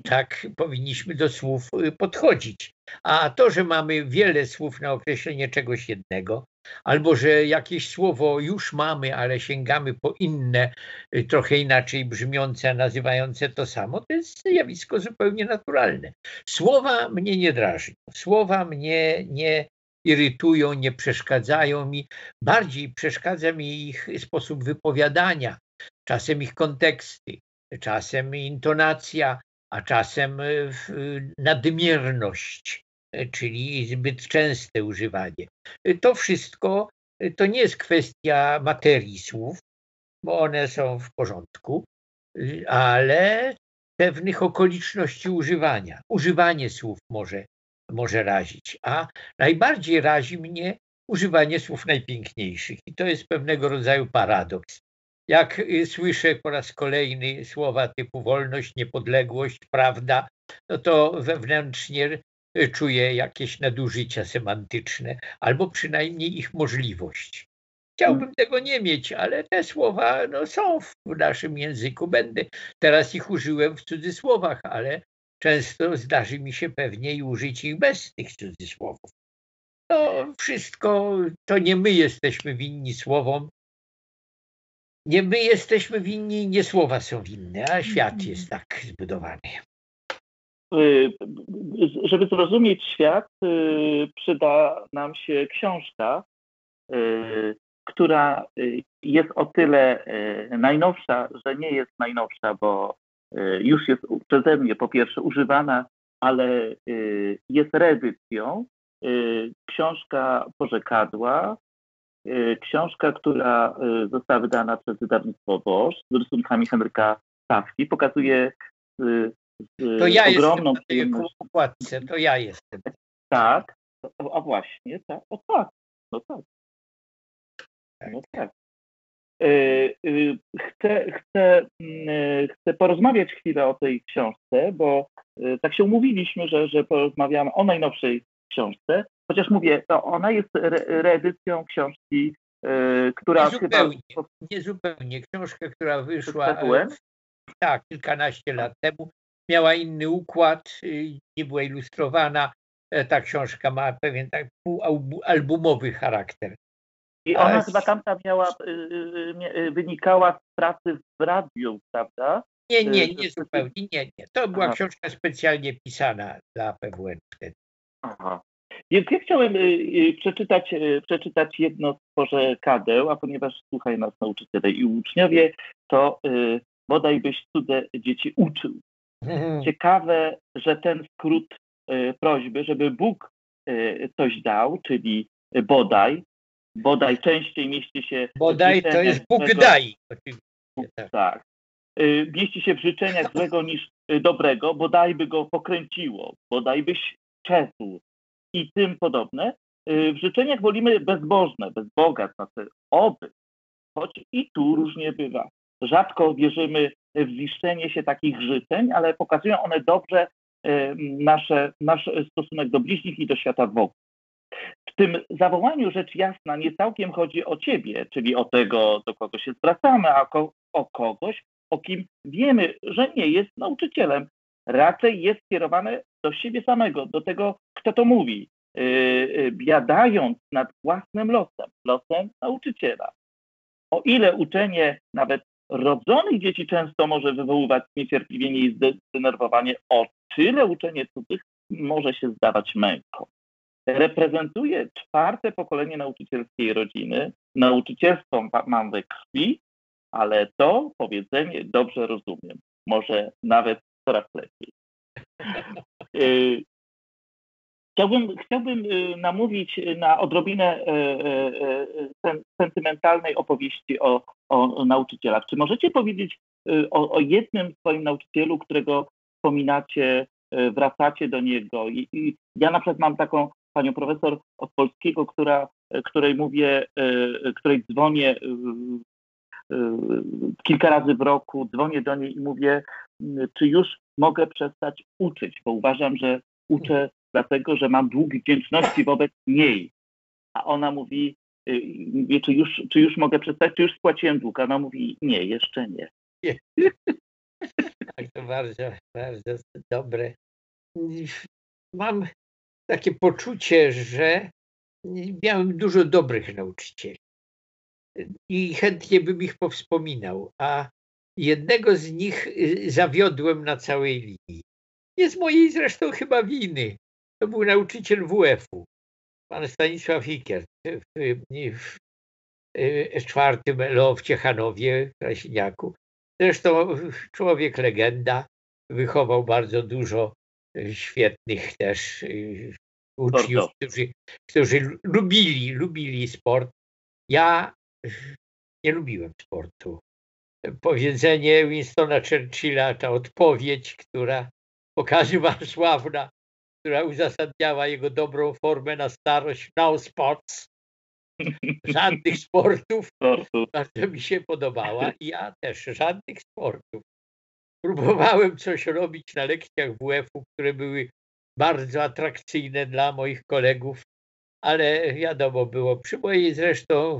Tak powinniśmy do słów y, podchodzić. A to, że mamy wiele słów na określenie czegoś jednego, albo że jakieś słowo już mamy, ale sięgamy po inne, y, trochę inaczej brzmiące, nazywające to samo, to jest zjawisko zupełnie naturalne. Słowa mnie nie drażnią, słowa mnie nie irytują, nie przeszkadzają mi. Bardziej przeszkadza mi ich sposób wypowiadania, czasem ich konteksty, czasem intonacja, a czasem e, nadmierność, e, czyli zbyt częste używanie. To wszystko e, to nie jest kwestia materii słów, bo one są w porządku, ale pewnych okoliczności używania. Używanie słów może może razić, a najbardziej razi mnie używanie słów najpiękniejszych i to jest pewnego rodzaju paradoks. Jak y, słyszę po raz kolejny słowa typu wolność, niepodległość, prawda, no to wewnętrznie y, czuję jakieś nadużycia semantyczne, albo przynajmniej ich możliwość. Chciałbym hmm. tego nie mieć, ale te słowa no, są w naszym języku. Będę teraz ich użyłem w cudzysłowach, ale często zdarzy mi się pewnie i użyć ich bez tych cudzysłowów. To wszystko, to nie my jesteśmy winni słowom, nie my jesteśmy winni, nie słowa są winne, a świat jest tak zbudowany. Y, żeby zrozumieć świat, y, przyda nam się książka, y, która jest o tyle najnowsza, że nie jest najnowsza, bo już jest przeze mnie po pierwsze używana, ale jest reedycją. Książka Porzekadła, książka, która została wydana przez wydawnictwo Bosch z rysunkami Henryka Stawki, pokazuje to ja ogromną układce, to ja jestem. Tak, a właśnie, tak, o tak, no tak. No tak. E, e, chcę, chcę, mm, e, chcę porozmawiać chwilę o tej książce, bo tak się umówiliśmy, że, że porozmawiamy o najnowszej książce, chociaż mówię, to ona jest re reedycją książki, która nie zupełnie, chyba... Nie zupełnie. Książka, która wyszła tak, kilkanaście lat temu, miała inny układ, nie była ilustrowana. Ta książka ma pewien tak półalbumowy charakter. I ona chyba tamta miała, y, y, wynikała z pracy w radiu, prawda? Nie, nie, nie zupełnie, nie, nie. To była Aha. książka specjalnie pisana dla PWN wtedy. Aha. Więc ja chciałem przeczytać, przeczytać jedno z kadeł, a ponieważ słuchają nas nauczyciele i uczniowie, to bodaj byś cudze dzieci uczył. Mhm. Ciekawe, że ten skrót y, prośby, żeby Bóg y, coś dał, czyli bodaj, bodaj częściej mieści się. Bodaj to jest Bóg daj. Tak. tak. Y, mieści się w życzeniach złego niż dobrego, bodaj by go pokręciło, bodaj byś czesł i tym podobne. W życzeniach wolimy bezbożne, bez Boga, znaczy oby, choć i tu różnie bywa. Rzadko wierzymy w ziszczenie się takich życzeń, ale pokazują one dobrze nasze, nasz stosunek do bliźnich i do świata wokół. W tym zawołaniu rzecz jasna nie całkiem chodzi o ciebie, czyli o tego, do kogo się zwracamy, a o kogoś, o kim wiemy, że nie jest nauczycielem. Raczej jest skierowane do siebie samego, do tego, kto to mówi, e, e, biadając nad własnym losem, losem nauczyciela. O ile uczenie nawet rodzonych dzieci często może wywoływać niecierpliwienie i zdenerwowanie, o tyle uczenie cudzych może się zdawać męką. Reprezentuje czwarte pokolenie nauczycielskiej rodziny. Nauczycielstwo mam we krwi, ale to powiedzenie dobrze rozumiem. Może nawet coraz lepiej. Y, chciałbym, chciałbym y, namówić na odrobinę y, sentymentalnej opowieści o o nauczycielach. Czy możecie powiedzieć o, o jednym swoim nauczycielu, którego wspominacie, wracacie do niego? I, I, ja na przykład mam taką panią profesor od polskiego, która, y, której mówię, której dzwonię kilka razy w roku, dzwonię do niej i mówię, czy już mogę przestać uczyć, bo uważam, że uczę dlatego, że mam dług wdzięczności wobec niej. A ona mówi, wie, czy już, czy już mogę przestać, czy już spłaciłem dług? Ona mówi, nie, jeszcze nie. Tak, to bardzo, bardzo dobre. Mam takie poczucie, że miałem dużo dobrych nauczycieli i chętnie bym ich powspominał, a jednego z nich y, zawiodłem na całej linii. Nie z mojej zresztą chyba winy. To był nauczyciel WF-u pan Stanisław Hikier w, w, w czwartym LO w Ciechanowie, w Krasiniaku. Zresztą człowiek legenda, wychował bardzo dużo świetnych też y, uczniów, którzy, którzy lubili, lubili sport. Ja nie lubiłem sportu. Powiedzenie Winstona Churchilla, ta odpowiedź, która pokazywała sławna, która uzasadniała jego dobrą formę na starość, no sports, żadnych sportów, bardzo mi się podobała i ja też, żadnych sportów. Próbowałem coś robić na lekcjach WF-u, które były bardzo atrakcyjne dla moich kolegów, ale wiadomo było, przy mojej zresztą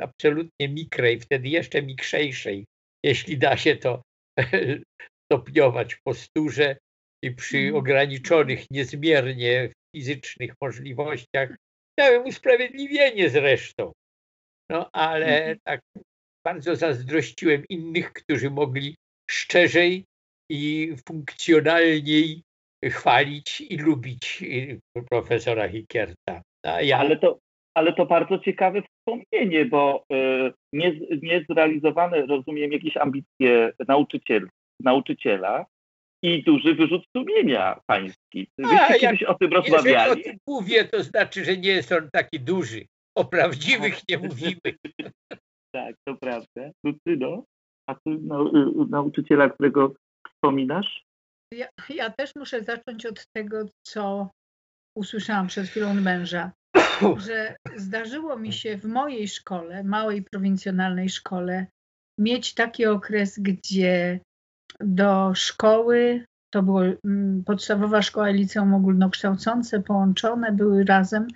absolutnie mikrej, wtedy jeszcze mikrzejszej, jeśli da się to stopniować w posturze, i przy mhm. ograniczonych niezmiernie fizycznych możliwościach miałem usprawiedliwienie zresztą. No ale mhm. tak bardzo zazdrościłem innych, którzy mogli szczerzej i funkcjonalniej chwalić i lubić profesora Hikierta. Ja... Ale, to, ale to bardzo ciekawe wspomnienie, bo y, nie, niezrealizowane, rozumiem, jakieś ambicje nauczyciel, nauczyciela i duży wyrzut sumienia pański. Wyście A, kiedyś o tym rozmawiali? Jeżeli o tym mówię, to znaczy, że nie jest on taki duży. O prawdziwych nie mówimy. tak, to prawda. Lucyno, no, nauczyciela, którego wspominasz? Ja, ja też muszę zacząć od tego, co usłyszałam przed chwilą męża, że zdarzyło mi się w mojej szkole, małej prowincjonalnej szkole, mieć taki okres, gdzie do szkoły, to była mm, podstawowa szkoła i liceum ogólnokształcące, połączone były razem,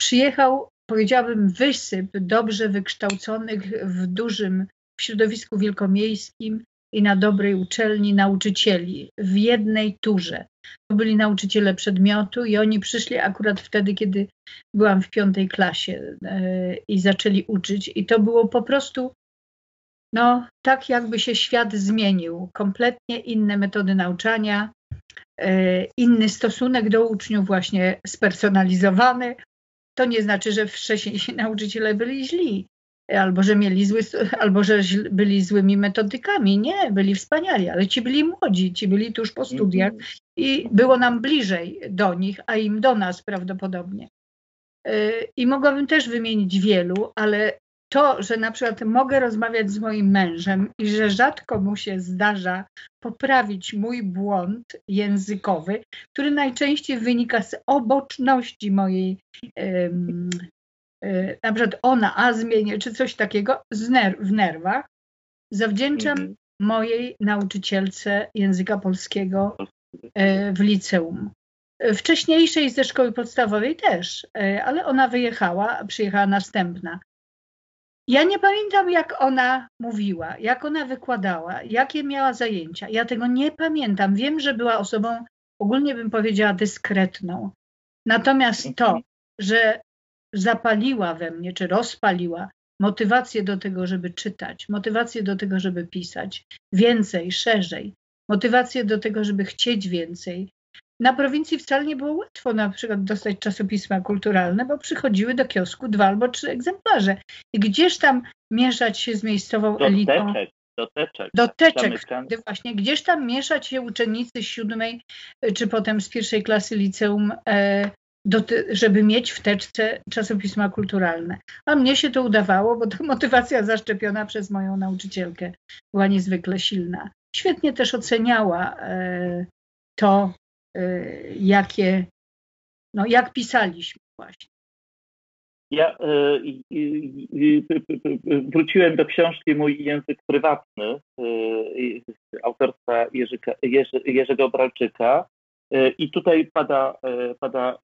przyjechał, powiedziałabym, wysyp dobrze wykształconych w dużym w środowisku wielkomiejskim i na dobrej uczelni nauczycieli w jednej turze. To byli nauczyciele przedmiotu i oni przyszli akurat wtedy, kiedy byłam w piątej klasie e, i zaczęli uczyć. I to było po prostu no, tak, jakby się świat zmienił. Kompletnie inne metody nauczania, e, inny stosunek do uczniów, właśnie spersonalizowany. To nie znaczy, że wcześniejsi nauczyciele byli źli, albo że mieli zły, albo że byli złymi metodykami. Nie, byli wspaniali, ale ci byli młodzi, ci byli tuż po studiach i było nam bliżej do nich, a im do nas prawdopodobnie. E, I mogłabym też wymienić wielu, ale to, że na przykład mogę rozmawiać z moim mężem i że rzadko mu się zdarza poprawić mój błąd językowy, który najczęściej wynika z oboczności mojej, um, na przykład ona, a zmienię, czy coś takiego ner w nerwach, zawdzięczam mhm. mojej nauczycielce języka polskiego e, w liceum. Wcześniejszej ze szkoły podstawowej też, ale ona wyjechała, przyjechała następna. Ja nie pamiętam, jak ona mówiła, jak ona wykładała, jakie miała zajęcia. Ja tego nie pamiętam. Wiem, że była osobą, ogólnie bym powiedziała, dyskretną. Natomiast to, mhm. że zapaliła we mnie, czy rozpaliła motywację do tego, żeby czytać, motywację do tego, żeby pisać więcej, szerzej, motywację do tego, żeby chcieć więcej, na prowincji wcale nie było łatwo na przykład dostać czasopisma kulturalne, bo przychodziły do kiosku dwa albo trzy egzemplarze. I gdzież tam mieszać się z miejscową do elitą? Teczek, do teczek. Do teczek. Wtedy właśnie. Gdzież tam mieszać się uczennicy siódmej, czy potem z pierwszej klasy liceum, e, żeby mieć w teczce czasopisma kulturalne. A mnie się to udawało, bo ta motywacja zaszczepiona przez moją nauczycielkę była niezwykle silna. Świetnie też oceniała e, to, Y, jakie, no jak pisaliśmy właśnie. Ja y, y, wróciłem do książki Mój język prywatny autorstwa Jerzyka, Jerzy, Jerzego Bralczyka i tutaj pada, pada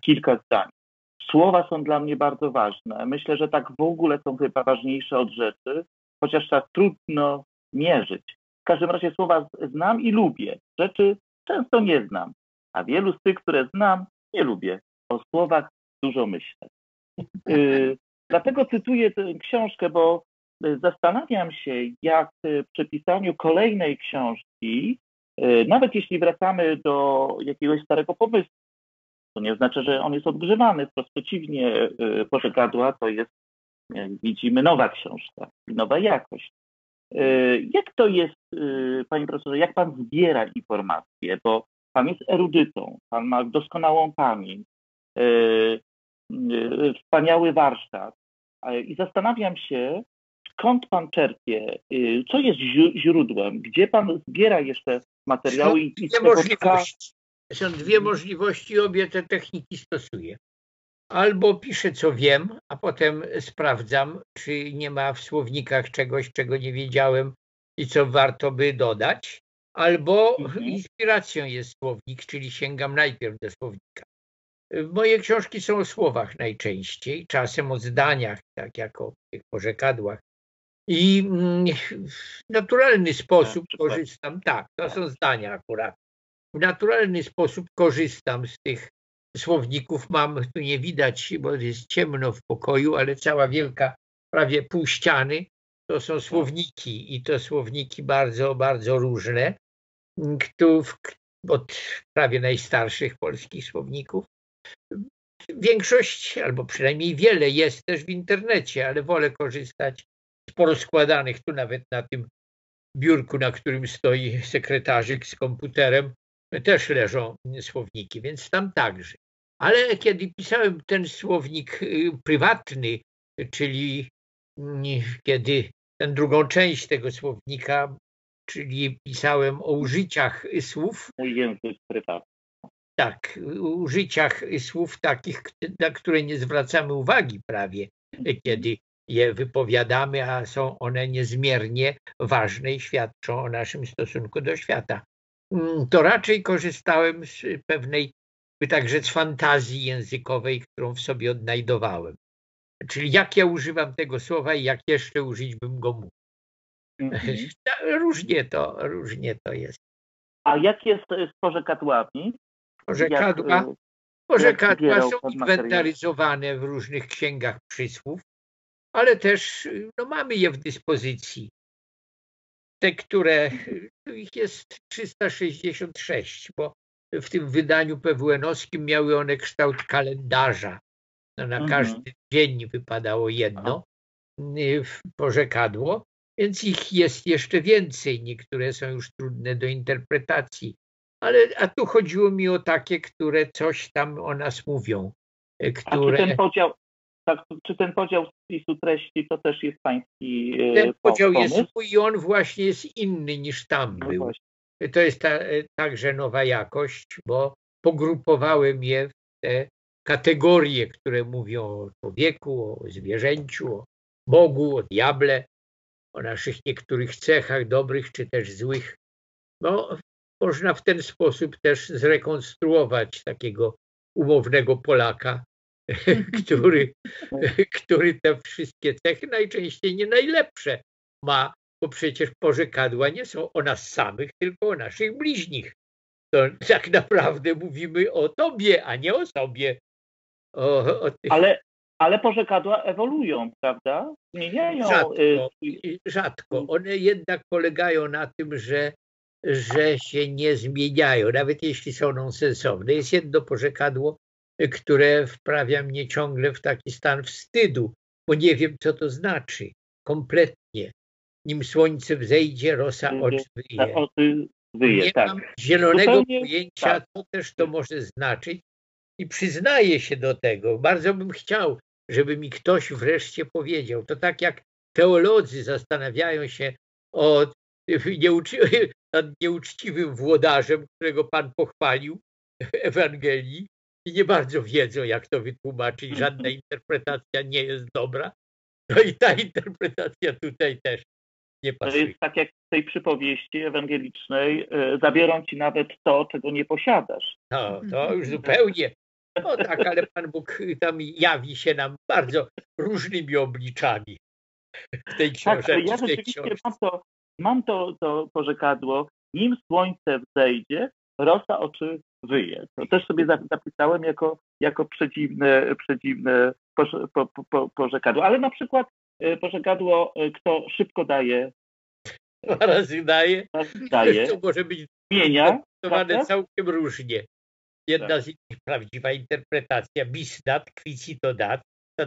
kilka zdań. Słowa są dla mnie bardzo ważne. Myślę, że tak w ogóle są chyba ważniejsze od rzeczy, chociaż tak trudno mierzyć. W każdym razie słowa znam i lubię. Rzeczy często nie znam, a wielu z tych, które znam, nie lubię. O słowach dużo myślę. Dlatego cytuję tę książkę, bo zastanawiam się, jak przy pisaniu kolejnej książki, nawet jeśli wracamy do jakiegoś starego pomysłu, to nie znaczy, że on jest odgrzewany, wprost przeciwnie, yy, pożegadła to jest, jak widzimy, nowa książka, nowa jakość. Jak to jest, panie profesorze, jak pan zbiera informacje? Bo pan jest erudytą, pan ma doskonałą pamięć, wspaniały warsztat i zastanawiam się, skąd pan czerpie, co jest źródłem, gdzie pan zbiera jeszcze materiały i, dwie możliwości. Są dwie możliwości, obie te techniki stosuję. Albo piszę, co wiem, a potem sprawdzam, czy nie ma w słownikach czegoś, czego nie wiedziałem i co warto by dodać. Albo mhm. inspiracją jest słownik, czyli sięgam najpierw do słownika. Moje książki są o słowach najczęściej, czasem o zdaniach, tak jak o tych porzekadłach. I mm, w naturalny sposób korzystam, tak, to są zdania akurat. W naturalny sposób korzystam z tych słowników. Mam, tu nie widać, bo jest ciemno w pokoju, ale cała wielka prawie pół ściany to są słowniki. I to słowniki bardzo, bardzo różne, od prawie najstarszych polskich słowników. Większość, albo przynajmniej wiele jest też w internecie, ale wolę korzystać porozkładanych tu nawet na tym biurku, na którym stoi sekretarzyk z komputerem, też leżą słowniki, więc tam także. Ale kiedy pisałem ten słownik y, prywatny, czyli mm, kiedy tę drugą część tego słownika, czyli pisałem o użyciach słów. Mój język prywatny. Tak, użyciach słów takich, na które nie zwracamy uwagi prawie, kiedy je wypowiadamy, a są one niezmiernie ważne i świadczą o naszym stosunku do świata. Mm, to raczej korzystałem z pewnej, by tak rzec, fantazji językowej, którą w sobie odnajdowałem. Czyli jak ja używam tego słowa i jak jeszcze użyć bym go mógł. Mhm. Różnie to, różnie to jest. A jak jest z porzekadłami? Porzekadła, jak, porzekadła są inwentaryzowane w różnych księgach przysłów, ale też no, mamy je w dyspozycji. Te, które ich jest 366, bo w tym wydaniu PWN-owskim miały one kształt kalendarza. No, na mhm. każdy dzień wypadało jedno y, porzekadło, więc ich jest jeszcze więcej. Niektóre są już trudne do interpretacji. Ale a tu chodziło mi o takie, które coś tam o nas mówią. Które... A czy ten podział, tak, czy ten podział spisu treści to też jest pański e, Ten podział pomysł? jest mój i on właśnie jest inny niż tam no był. Właśnie. To jest ta, e, także nowa jakość, bo pogrupowałem je w te kategorie, które mówią o człowieku, o zwierzęciu, o Bogu, o diable, o naszych niektórych cechach dobrych czy też złych. No, można w ten sposób też zrekonstruować takiego umownego Polaka, który, który te wszystkie cechy najczęściej nie najlepsze ma, bo przecież porzekadła nie są o nas samych, tylko o naszych bliźnich. To tak naprawdę mówimy o tobie, a nie o sobie. O, o ale, ale porzekadła ewoluują, prawda? Zmieniają. Rzadko, y, rzadko. One jednak polegają na tym, że, że się nie zmieniają, nawet jeśli są nonsensowne. Jest jedno porzekadło, które wprawia mnie ciągle w taki stan wstydu, bo nie wiem, co to znaczy. Kompletnie. Nim słońce wzejdzie, rosa oczy wyje. wyje nie tak. mam zielonego Zupełnie, pojęcia, tak. co też to może znaczyć i przyznaję się do tego. Bardzo bym chciał, żeby mi ktoś wreszcie powiedział. To tak jak teolodzy zastanawiają się o nieuczy, nad nieuczciwym włodarzem, którego Pan pochwalił w Ewangelii i nie bardzo wiedzą, jak to wytłumaczyć. Żadna interpretacja nie jest dobra. No i ta interpretacja tutaj też nie pasuje. To jest tak jak w tej przypowieści ewangelicznej, e, zabiorą ci nawet to, czego nie posiadasz. No, to już zupełnie no tak, ale Pan Bóg tam jawi się nam bardzo różnymi obliczami w tej książce. Tak, ja rzeczywiście mam to, mam to, to porzekadło, nim słońce wzejdzie, rosa oczy wyje. To też sobie zapisałem jako, jako przedziwne, przedziwne po, po, po. Ale na przykład e, porzekadło, e, kto szybko daje, dwa razy daje, daje to może być zmienia, całkiem różnie. Jedna tak. z nich prawdziwa interpretacja bis dat, to dat,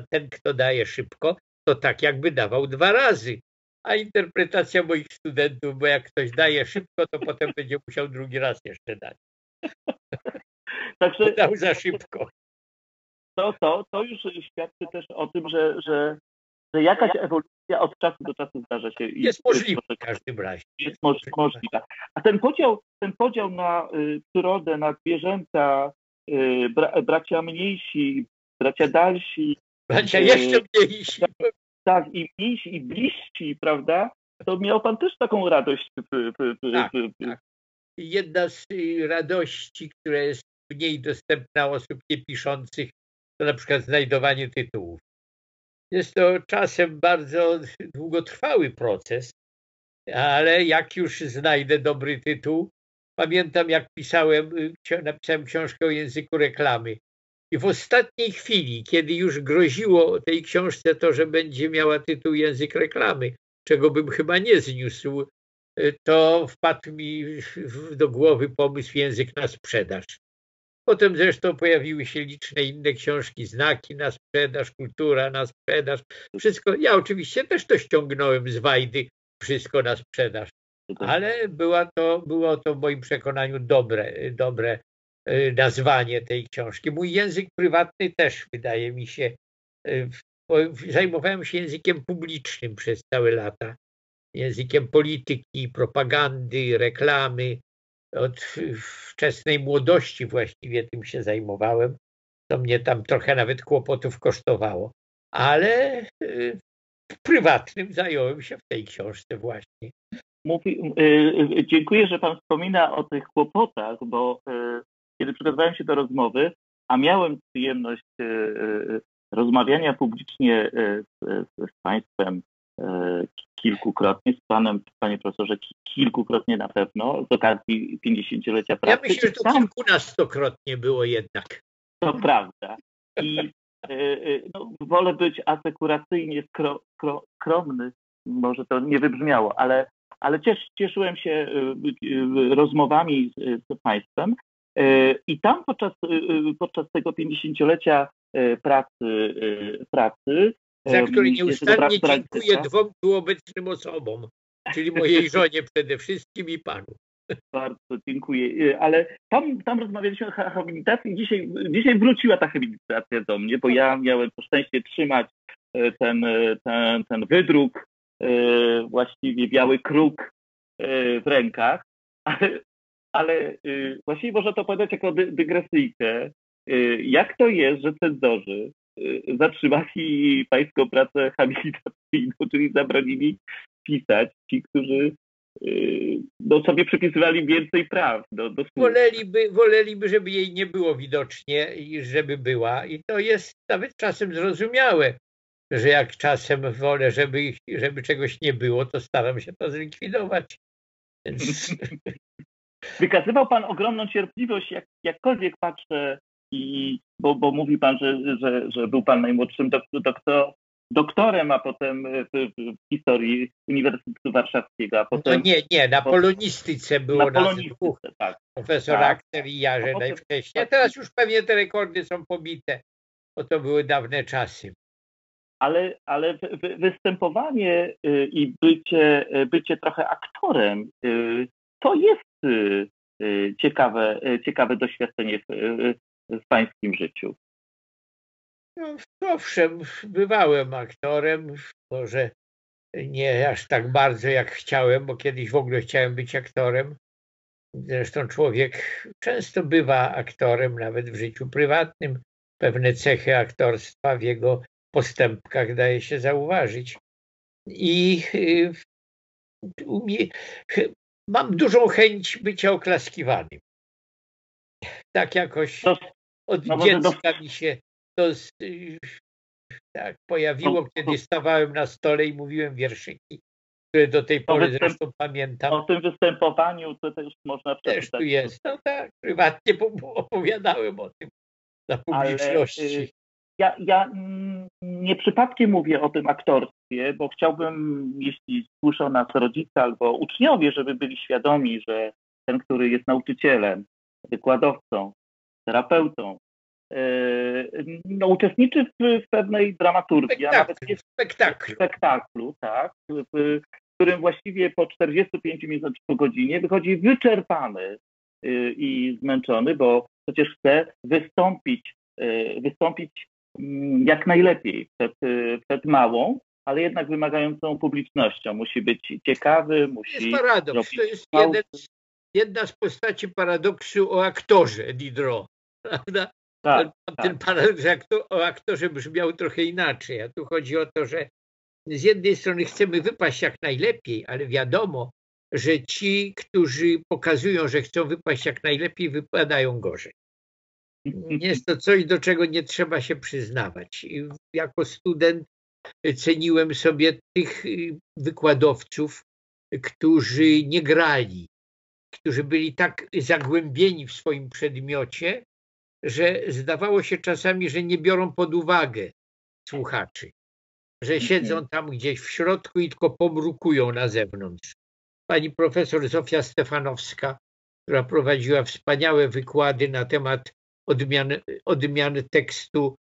ten kto daje szybko, to tak jakby dawał dwa razy. A interpretacja moich studentów, bo jak ktoś daje szybko, to potem będzie musiał drugi raz jeszcze dać. Także za szybko. To, to, to już świadczy też o tym, że, że, że jakaś ewolucja od czasu do czasu zdarza się. Jest możliwa w każdym razie. Jest możliwa. A ten podział, ten podział na y, przyrodę, na zwierzęta, y, bra, bracia mniejsi, bracia dalsi. Bracia y, jeszcze mniejsi. Tak, i mniejsi, i bliżsi, prawda? To miał pan też taką radość. Tak, tak. Jedna z radości, która jest mniej dostępna osób niepiszących, to na przykład znajdowanie tytułów. Jest to czasem bardzo długotrwały proces, ale jak już znajdę dobry tytuł, pamiętam jak pisałem, napisałem książkę o języku reklamy I w ostatniej chwili, kiedy już groziło tej książce to, że będzie miała tytuł Język reklamy, czego bym chyba nie zniósł, to wpadł mi do głowy pomysł Język na sprzedaż. Potem zresztą pojawiły się liczne inne książki, znaki na sprzedaż, kultura na sprzedaż, wszystko. Ja oczywiście też to ściągnąłem z Wajdy, wszystko na sprzedaż, ale była to, było to w moim przekonaniu dobre, dobre y, nazwanie tej książki. Mój język prywatny też wydaje mi się, y, zajmowałem się językiem publicznym przez całe lata, językiem polityki, propagandy, reklamy, od wczesnej młodości właściwie tym się zajmowałem. To mnie tam trochę nawet kłopotów kosztowało. Ale y, prywatnym zająłem się w tej książce właśnie. Mówi, y, y, dziękuję, że Pan wspomina o tych kłopotach, bo kiedy przygotowałem się do rozmowy, a miałem przyjemność rozmawiania publicznie z, Państwem kilkukrotnie, z panem, panie profesorze, kilkukrotnie na pewno, z okazji 50-lecia pracy. Ja myślę, że to kilkunastokrotnie było jednak. To prawda. I e, e, no, wolę być asekuracyjnie skro, skro, skromny, może to nie wybrzmiało, ale, ale ciesz, cieszyłem się rozmowami z, z państwem i tam podczas, podczas tego 50-lecia pracy, pracy za który nieustannie dziękuję dwom tu obecnym osobom, czyli mojej żonie przede wszystkim i panu. Bardzo dziękuję. Ale tam, tam rozmawialiśmy o habilitacji. Dzisiaj, dzisiaj wróciła ta habilitacja do mnie, bo ja miałem to szczęście trzymać e, ten, e, ten, ten wydruk, właściwie biały kruk w rękach. Ale, ale właściwie można to powiedzieć jako dygresyjkę. Jak to jest, że cenzorzy Y, zatrzymali pańską pracę habilitacyjną, czyli zabronili pisać ci, którzy y, no, sobie przypisywali więcej praw do, do woleliby, woleliby, żeby jej nie było widocznie i żeby była. I to jest nawet czasem zrozumiałe, że jak czasem wolę, żeby, żeby czegoś nie było, to staram się to zlikwidować. Wykazywał Pan ogromną cierpliwość, jak, jakkolwiek patrzę i bo, bo mówi pan, że, że, że był pan najmłodszym doktor, doktorem, a potem w, w, historii Uniwersytetu Warszawskiego. A potem, no nie, nie, na polonistyce było na polonistyce, tak. Profesor tak. Akter i ja, że najwcześniej. A teraz już pewnie te rekordy są pobite, bo to były dawne czasy. Ale, ale występowanie y, i bycie, bycie trochę aktorem y, to jest y, ciekawe, ciekawe doświadczenie w, w pańskim życiu? No, owszem, bywałem aktorem, może nie aż tak bardzo jak chciałem, bo kiedyś w ogóle chciałem być aktorem. Zresztą człowiek często bywa aktorem, nawet w życiu prywatnym. Pewne cechy aktorstwa w jego postępkach daje się zauważyć. I y, mam dużą chęć bycia oklaskiwanym. Tak jakoś to, od no dziecka mi się to tak pojawiło, kiedy stawałem na stole i mówiłem wierszyki, które do tej pory występ, zresztą pamiętam. O tym występowaniu to też można przeczytać. Też tu jest. No tak, prywatnie opowiadałem o tym dla publiczności. Ale, ja, ja nie przypadkiem mówię o tym aktorstwie, bo chciałbym, jeśli słyszą nas rodzice albo uczniowie, żeby byli świadomi, że ten, który jest nauczycielem, wykładowcą, terapeutą, e, no, uczestniczy w, w pewnej dramaturgii, a nawet jest spektaklu. spektaklu, tak, w, którym właściwie po 45 minut po godzinie wychodzi wyczerpany e, i zmęczony, bo przecież chce wystąpić, e, wystąpić mm, jak najlepiej przed, przed małą, ale jednak wymagającą publicznością. Musi być ciekawy, musi. Jest paradoks. To jest jeden jedna z postaci paradoksu o aktorze Diderot, prawda? Tak, ten tak. paradoks o aktorze brzmiał trochę inaczej, a tu chodzi o to, że z jednej strony chcemy wypaść jak najlepiej, ale wiadomo, że ci, którzy pokazują, że chcą wypaść jak najlepiej, wypadają gorzej. Jest to coś, do czego nie trzeba się przyznawać. Jako student ceniłem sobie tych wykładowców, którzy nie grali, którzy byli tak zagłębieni w swoim przedmiocie, że zdawało się czasami, że nie biorą pod uwagę słuchaczy, że Mhm. siedzą tam gdzieś w środku i tylko pomrukują na zewnątrz. Pani profesor Zofia Stefanowska, która prowadziła wspaniałe wykłady na temat odmiany, odmiany tekstu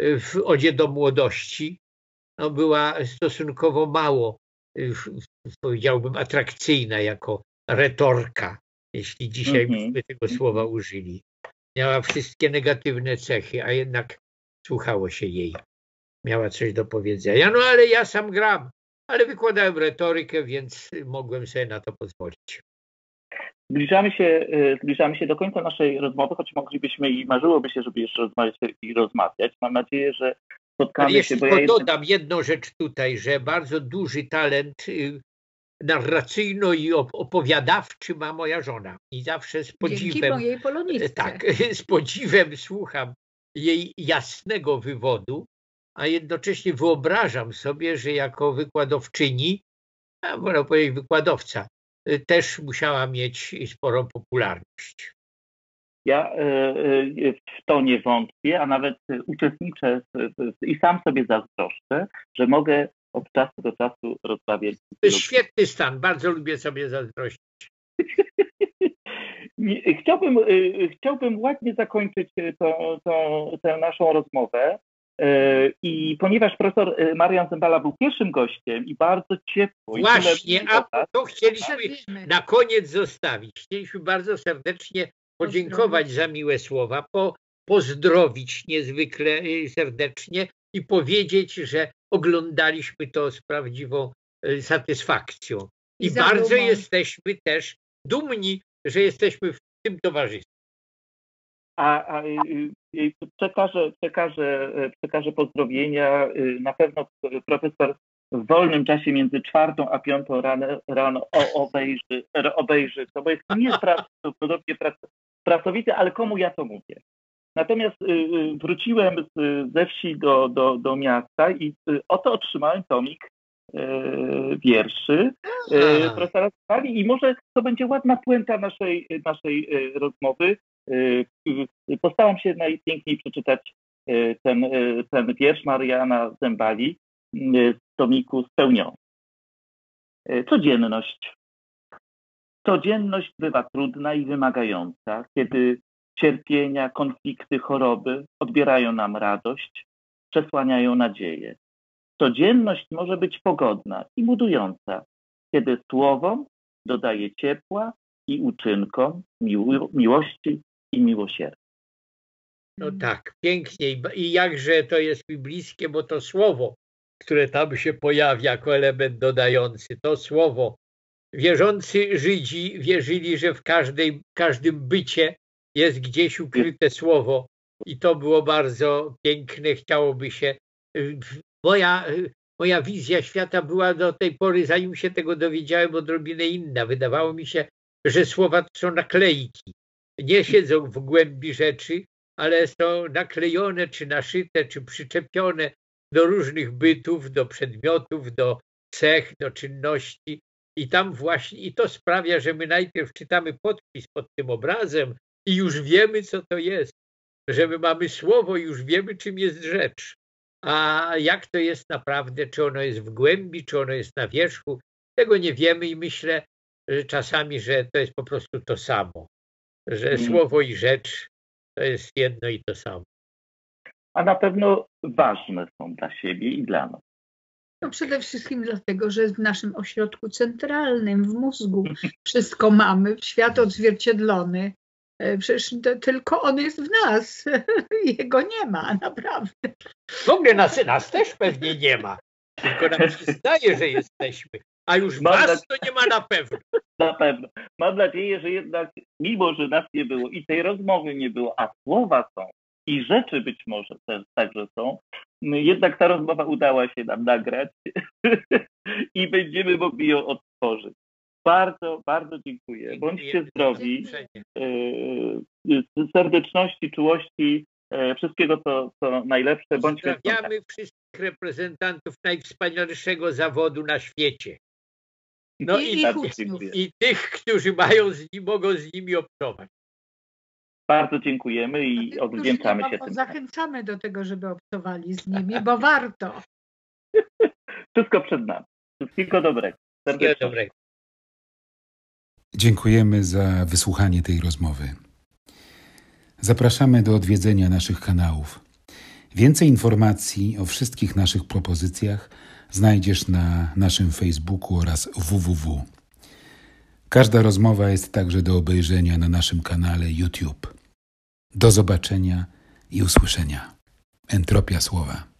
y, w Odzie do młodości, no była stosunkowo mało, y, powiedziałbym, atrakcyjna jako retorka, jeśli dzisiaj Mhm. byśmy tego słowa użyli. Miała wszystkie negatywne cechy, a jednak słuchało się jej. Miała coś do powiedzenia. No ale ja sam gram, ale wykładałem retorykę, więc mogłem sobie na to pozwolić. Zbliżamy się, y, zbliżamy się do końca naszej rozmowy, choć moglibyśmy i marzyłoby się, żeby jeszcze rozmawiać i rozmawiać. Mam nadzieję, że spotkamy Ale się, bo ja dodam jedną rzecz tutaj, że bardzo duży talent y, narracyjno i op- opowiadawczy ma moja żona. I zawsze z Dzięki podziwem, mojej polonistce. tak, z podziwem słucham jej jasnego wywodu, a jednocześnie wyobrażam sobie, że jako wykładowczyni, a wolę powiedzieć wykładowca, y, też musiała mieć sporą popularność. Ja y, w to nie wątpię, a nawet uczestniczę w, w, i sam sobie zazdroszczę, że mogę od czasu do czasu rozmawiać. To jest świetny stan, bardzo lubię sobie zazdrościć. Chciałbym, y, chciałbym ładnie zakończyć y, to, to, tę naszą rozmowę. Y, I ponieważ profesor y, Marian Zembala był pierwszym gościem i bardzo ciepło. Właśnie, a tak? to chcieliśmy Przerwijmy. na koniec zostawić. Chcieliśmy bardzo serdecznie podziękować za miłe słowa, po, pozdrowić niezwykle y, serdecznie i powiedzieć, że oglądaliśmy to z prawdziwą y, satysfakcją. I I bardzo dumą. jesteśmy też dumni, że jesteśmy w tym towarzystwie. A, a y, y, przekażę, przekażę, przekażę pozdrowienia. Na pewno profesor w wolnym czasie między czwartą a piątą rano, rano o- obejrzy, obejrzy to, bo jest nieprawdopodobnie prac- pracowity, ale komu ja to mówię? Natomiast y, y, wróciłem ze wsi do, do, do miasta i y, oto otrzymałem tomik wierszy profesora Stali i może to będzie ładna puenta naszej, naszej rozmowy. Postaram się najpiękniej przeczytać ten, ten wiersz Mariana Zembali z tomiku Spełniony. Codzienność. Codzienność bywa trudna i wymagająca, kiedy cierpienia, konflikty, choroby odbierają nam radość, przesłaniają nadzieję. Codzienność może być pogodna i budująca, kiedy słowom dodaje ciepła i uczynkom miło, miłości i miłosierdzia. No tak, pięknie i jakże to jest mi bliskie, bo to słowo, które tam się pojawia jako element dodający, to słowo. Wierzący Żydzi wierzyli, że w każdej, każdym bycie jest gdzieś ukryte słowo i to było bardzo piękne, chciałoby się. y, Moja, y, moja wizja świata była do tej pory, zanim się tego dowiedziałem, odrobinę inna. Wydawało mi się, że słowa to są naklejki. Nie siedzą w głębi rzeczy, ale są naklejone, czy naszyte, czy przyczepione do różnych bytów, do przedmiotów, do cech, do czynności. I tam właśnie, i to sprawia, że my najpierw czytamy podpis pod tym obrazem i już wiemy, co to jest. Że my mamy słowo i już wiemy, czym jest rzecz. A jak to jest naprawdę, czy ono jest w głębi, czy ono jest na wierzchu, tego nie wiemy i myślę że czasami, że to jest po prostu to samo. Że Mm. słowo i rzecz to jest jedno i to samo. A na pewno ważne są dla siebie i dla nas. No przede wszystkim dlatego, że w naszym ośrodku centralnym, w mózgu wszystko mamy, świat odzwierciedlony. E, Przecież to, tylko on jest w nas. Jego nie ma, naprawdę. W ogóle nas, nas też pewnie nie ma. Tylko nam się zdaje, że jesteśmy. A już Mam was to nie ma na pewno. Na pewno. Mam nadzieję, że jednak, mimo że nas nie było i tej rozmowy nie było, a słowa są i rzeczy być może też także są, jednak ta rozmowa udała się nam nagrać i będziemy mogli ją odtworzyć. Bardzo, bardzo dziękuję. Bądźcie zdrowi. Yy, z serdeczności, czułości, yy, wszystkiego co, co najlepsze. Bądźmy. Pozdrawiamy wszystkich reprezentantów najwspanialszego zawodu na świecie. No I i, ich bardzo uczniów. dziękuję. i tych, którzy mają z nim, mogą z nimi obcować. Bardzo dziękujemy i odwdzięczamy się tym. Zachęcamy do tego, żeby obcowali z nimi, bo warto. Wszystko przed nami. Wszystkiego dobrego. Wszystkiego dobrego. Dziękujemy za wysłuchanie tej rozmowy. Zapraszamy do odwiedzenia naszych kanałów. Więcej informacji o wszystkich naszych propozycjach znajdziesz na naszym Facebooku oraz www. Każda rozmowa jest także do obejrzenia na naszym kanale YouTube. Do zobaczenia i usłyszenia. Entropia słowa.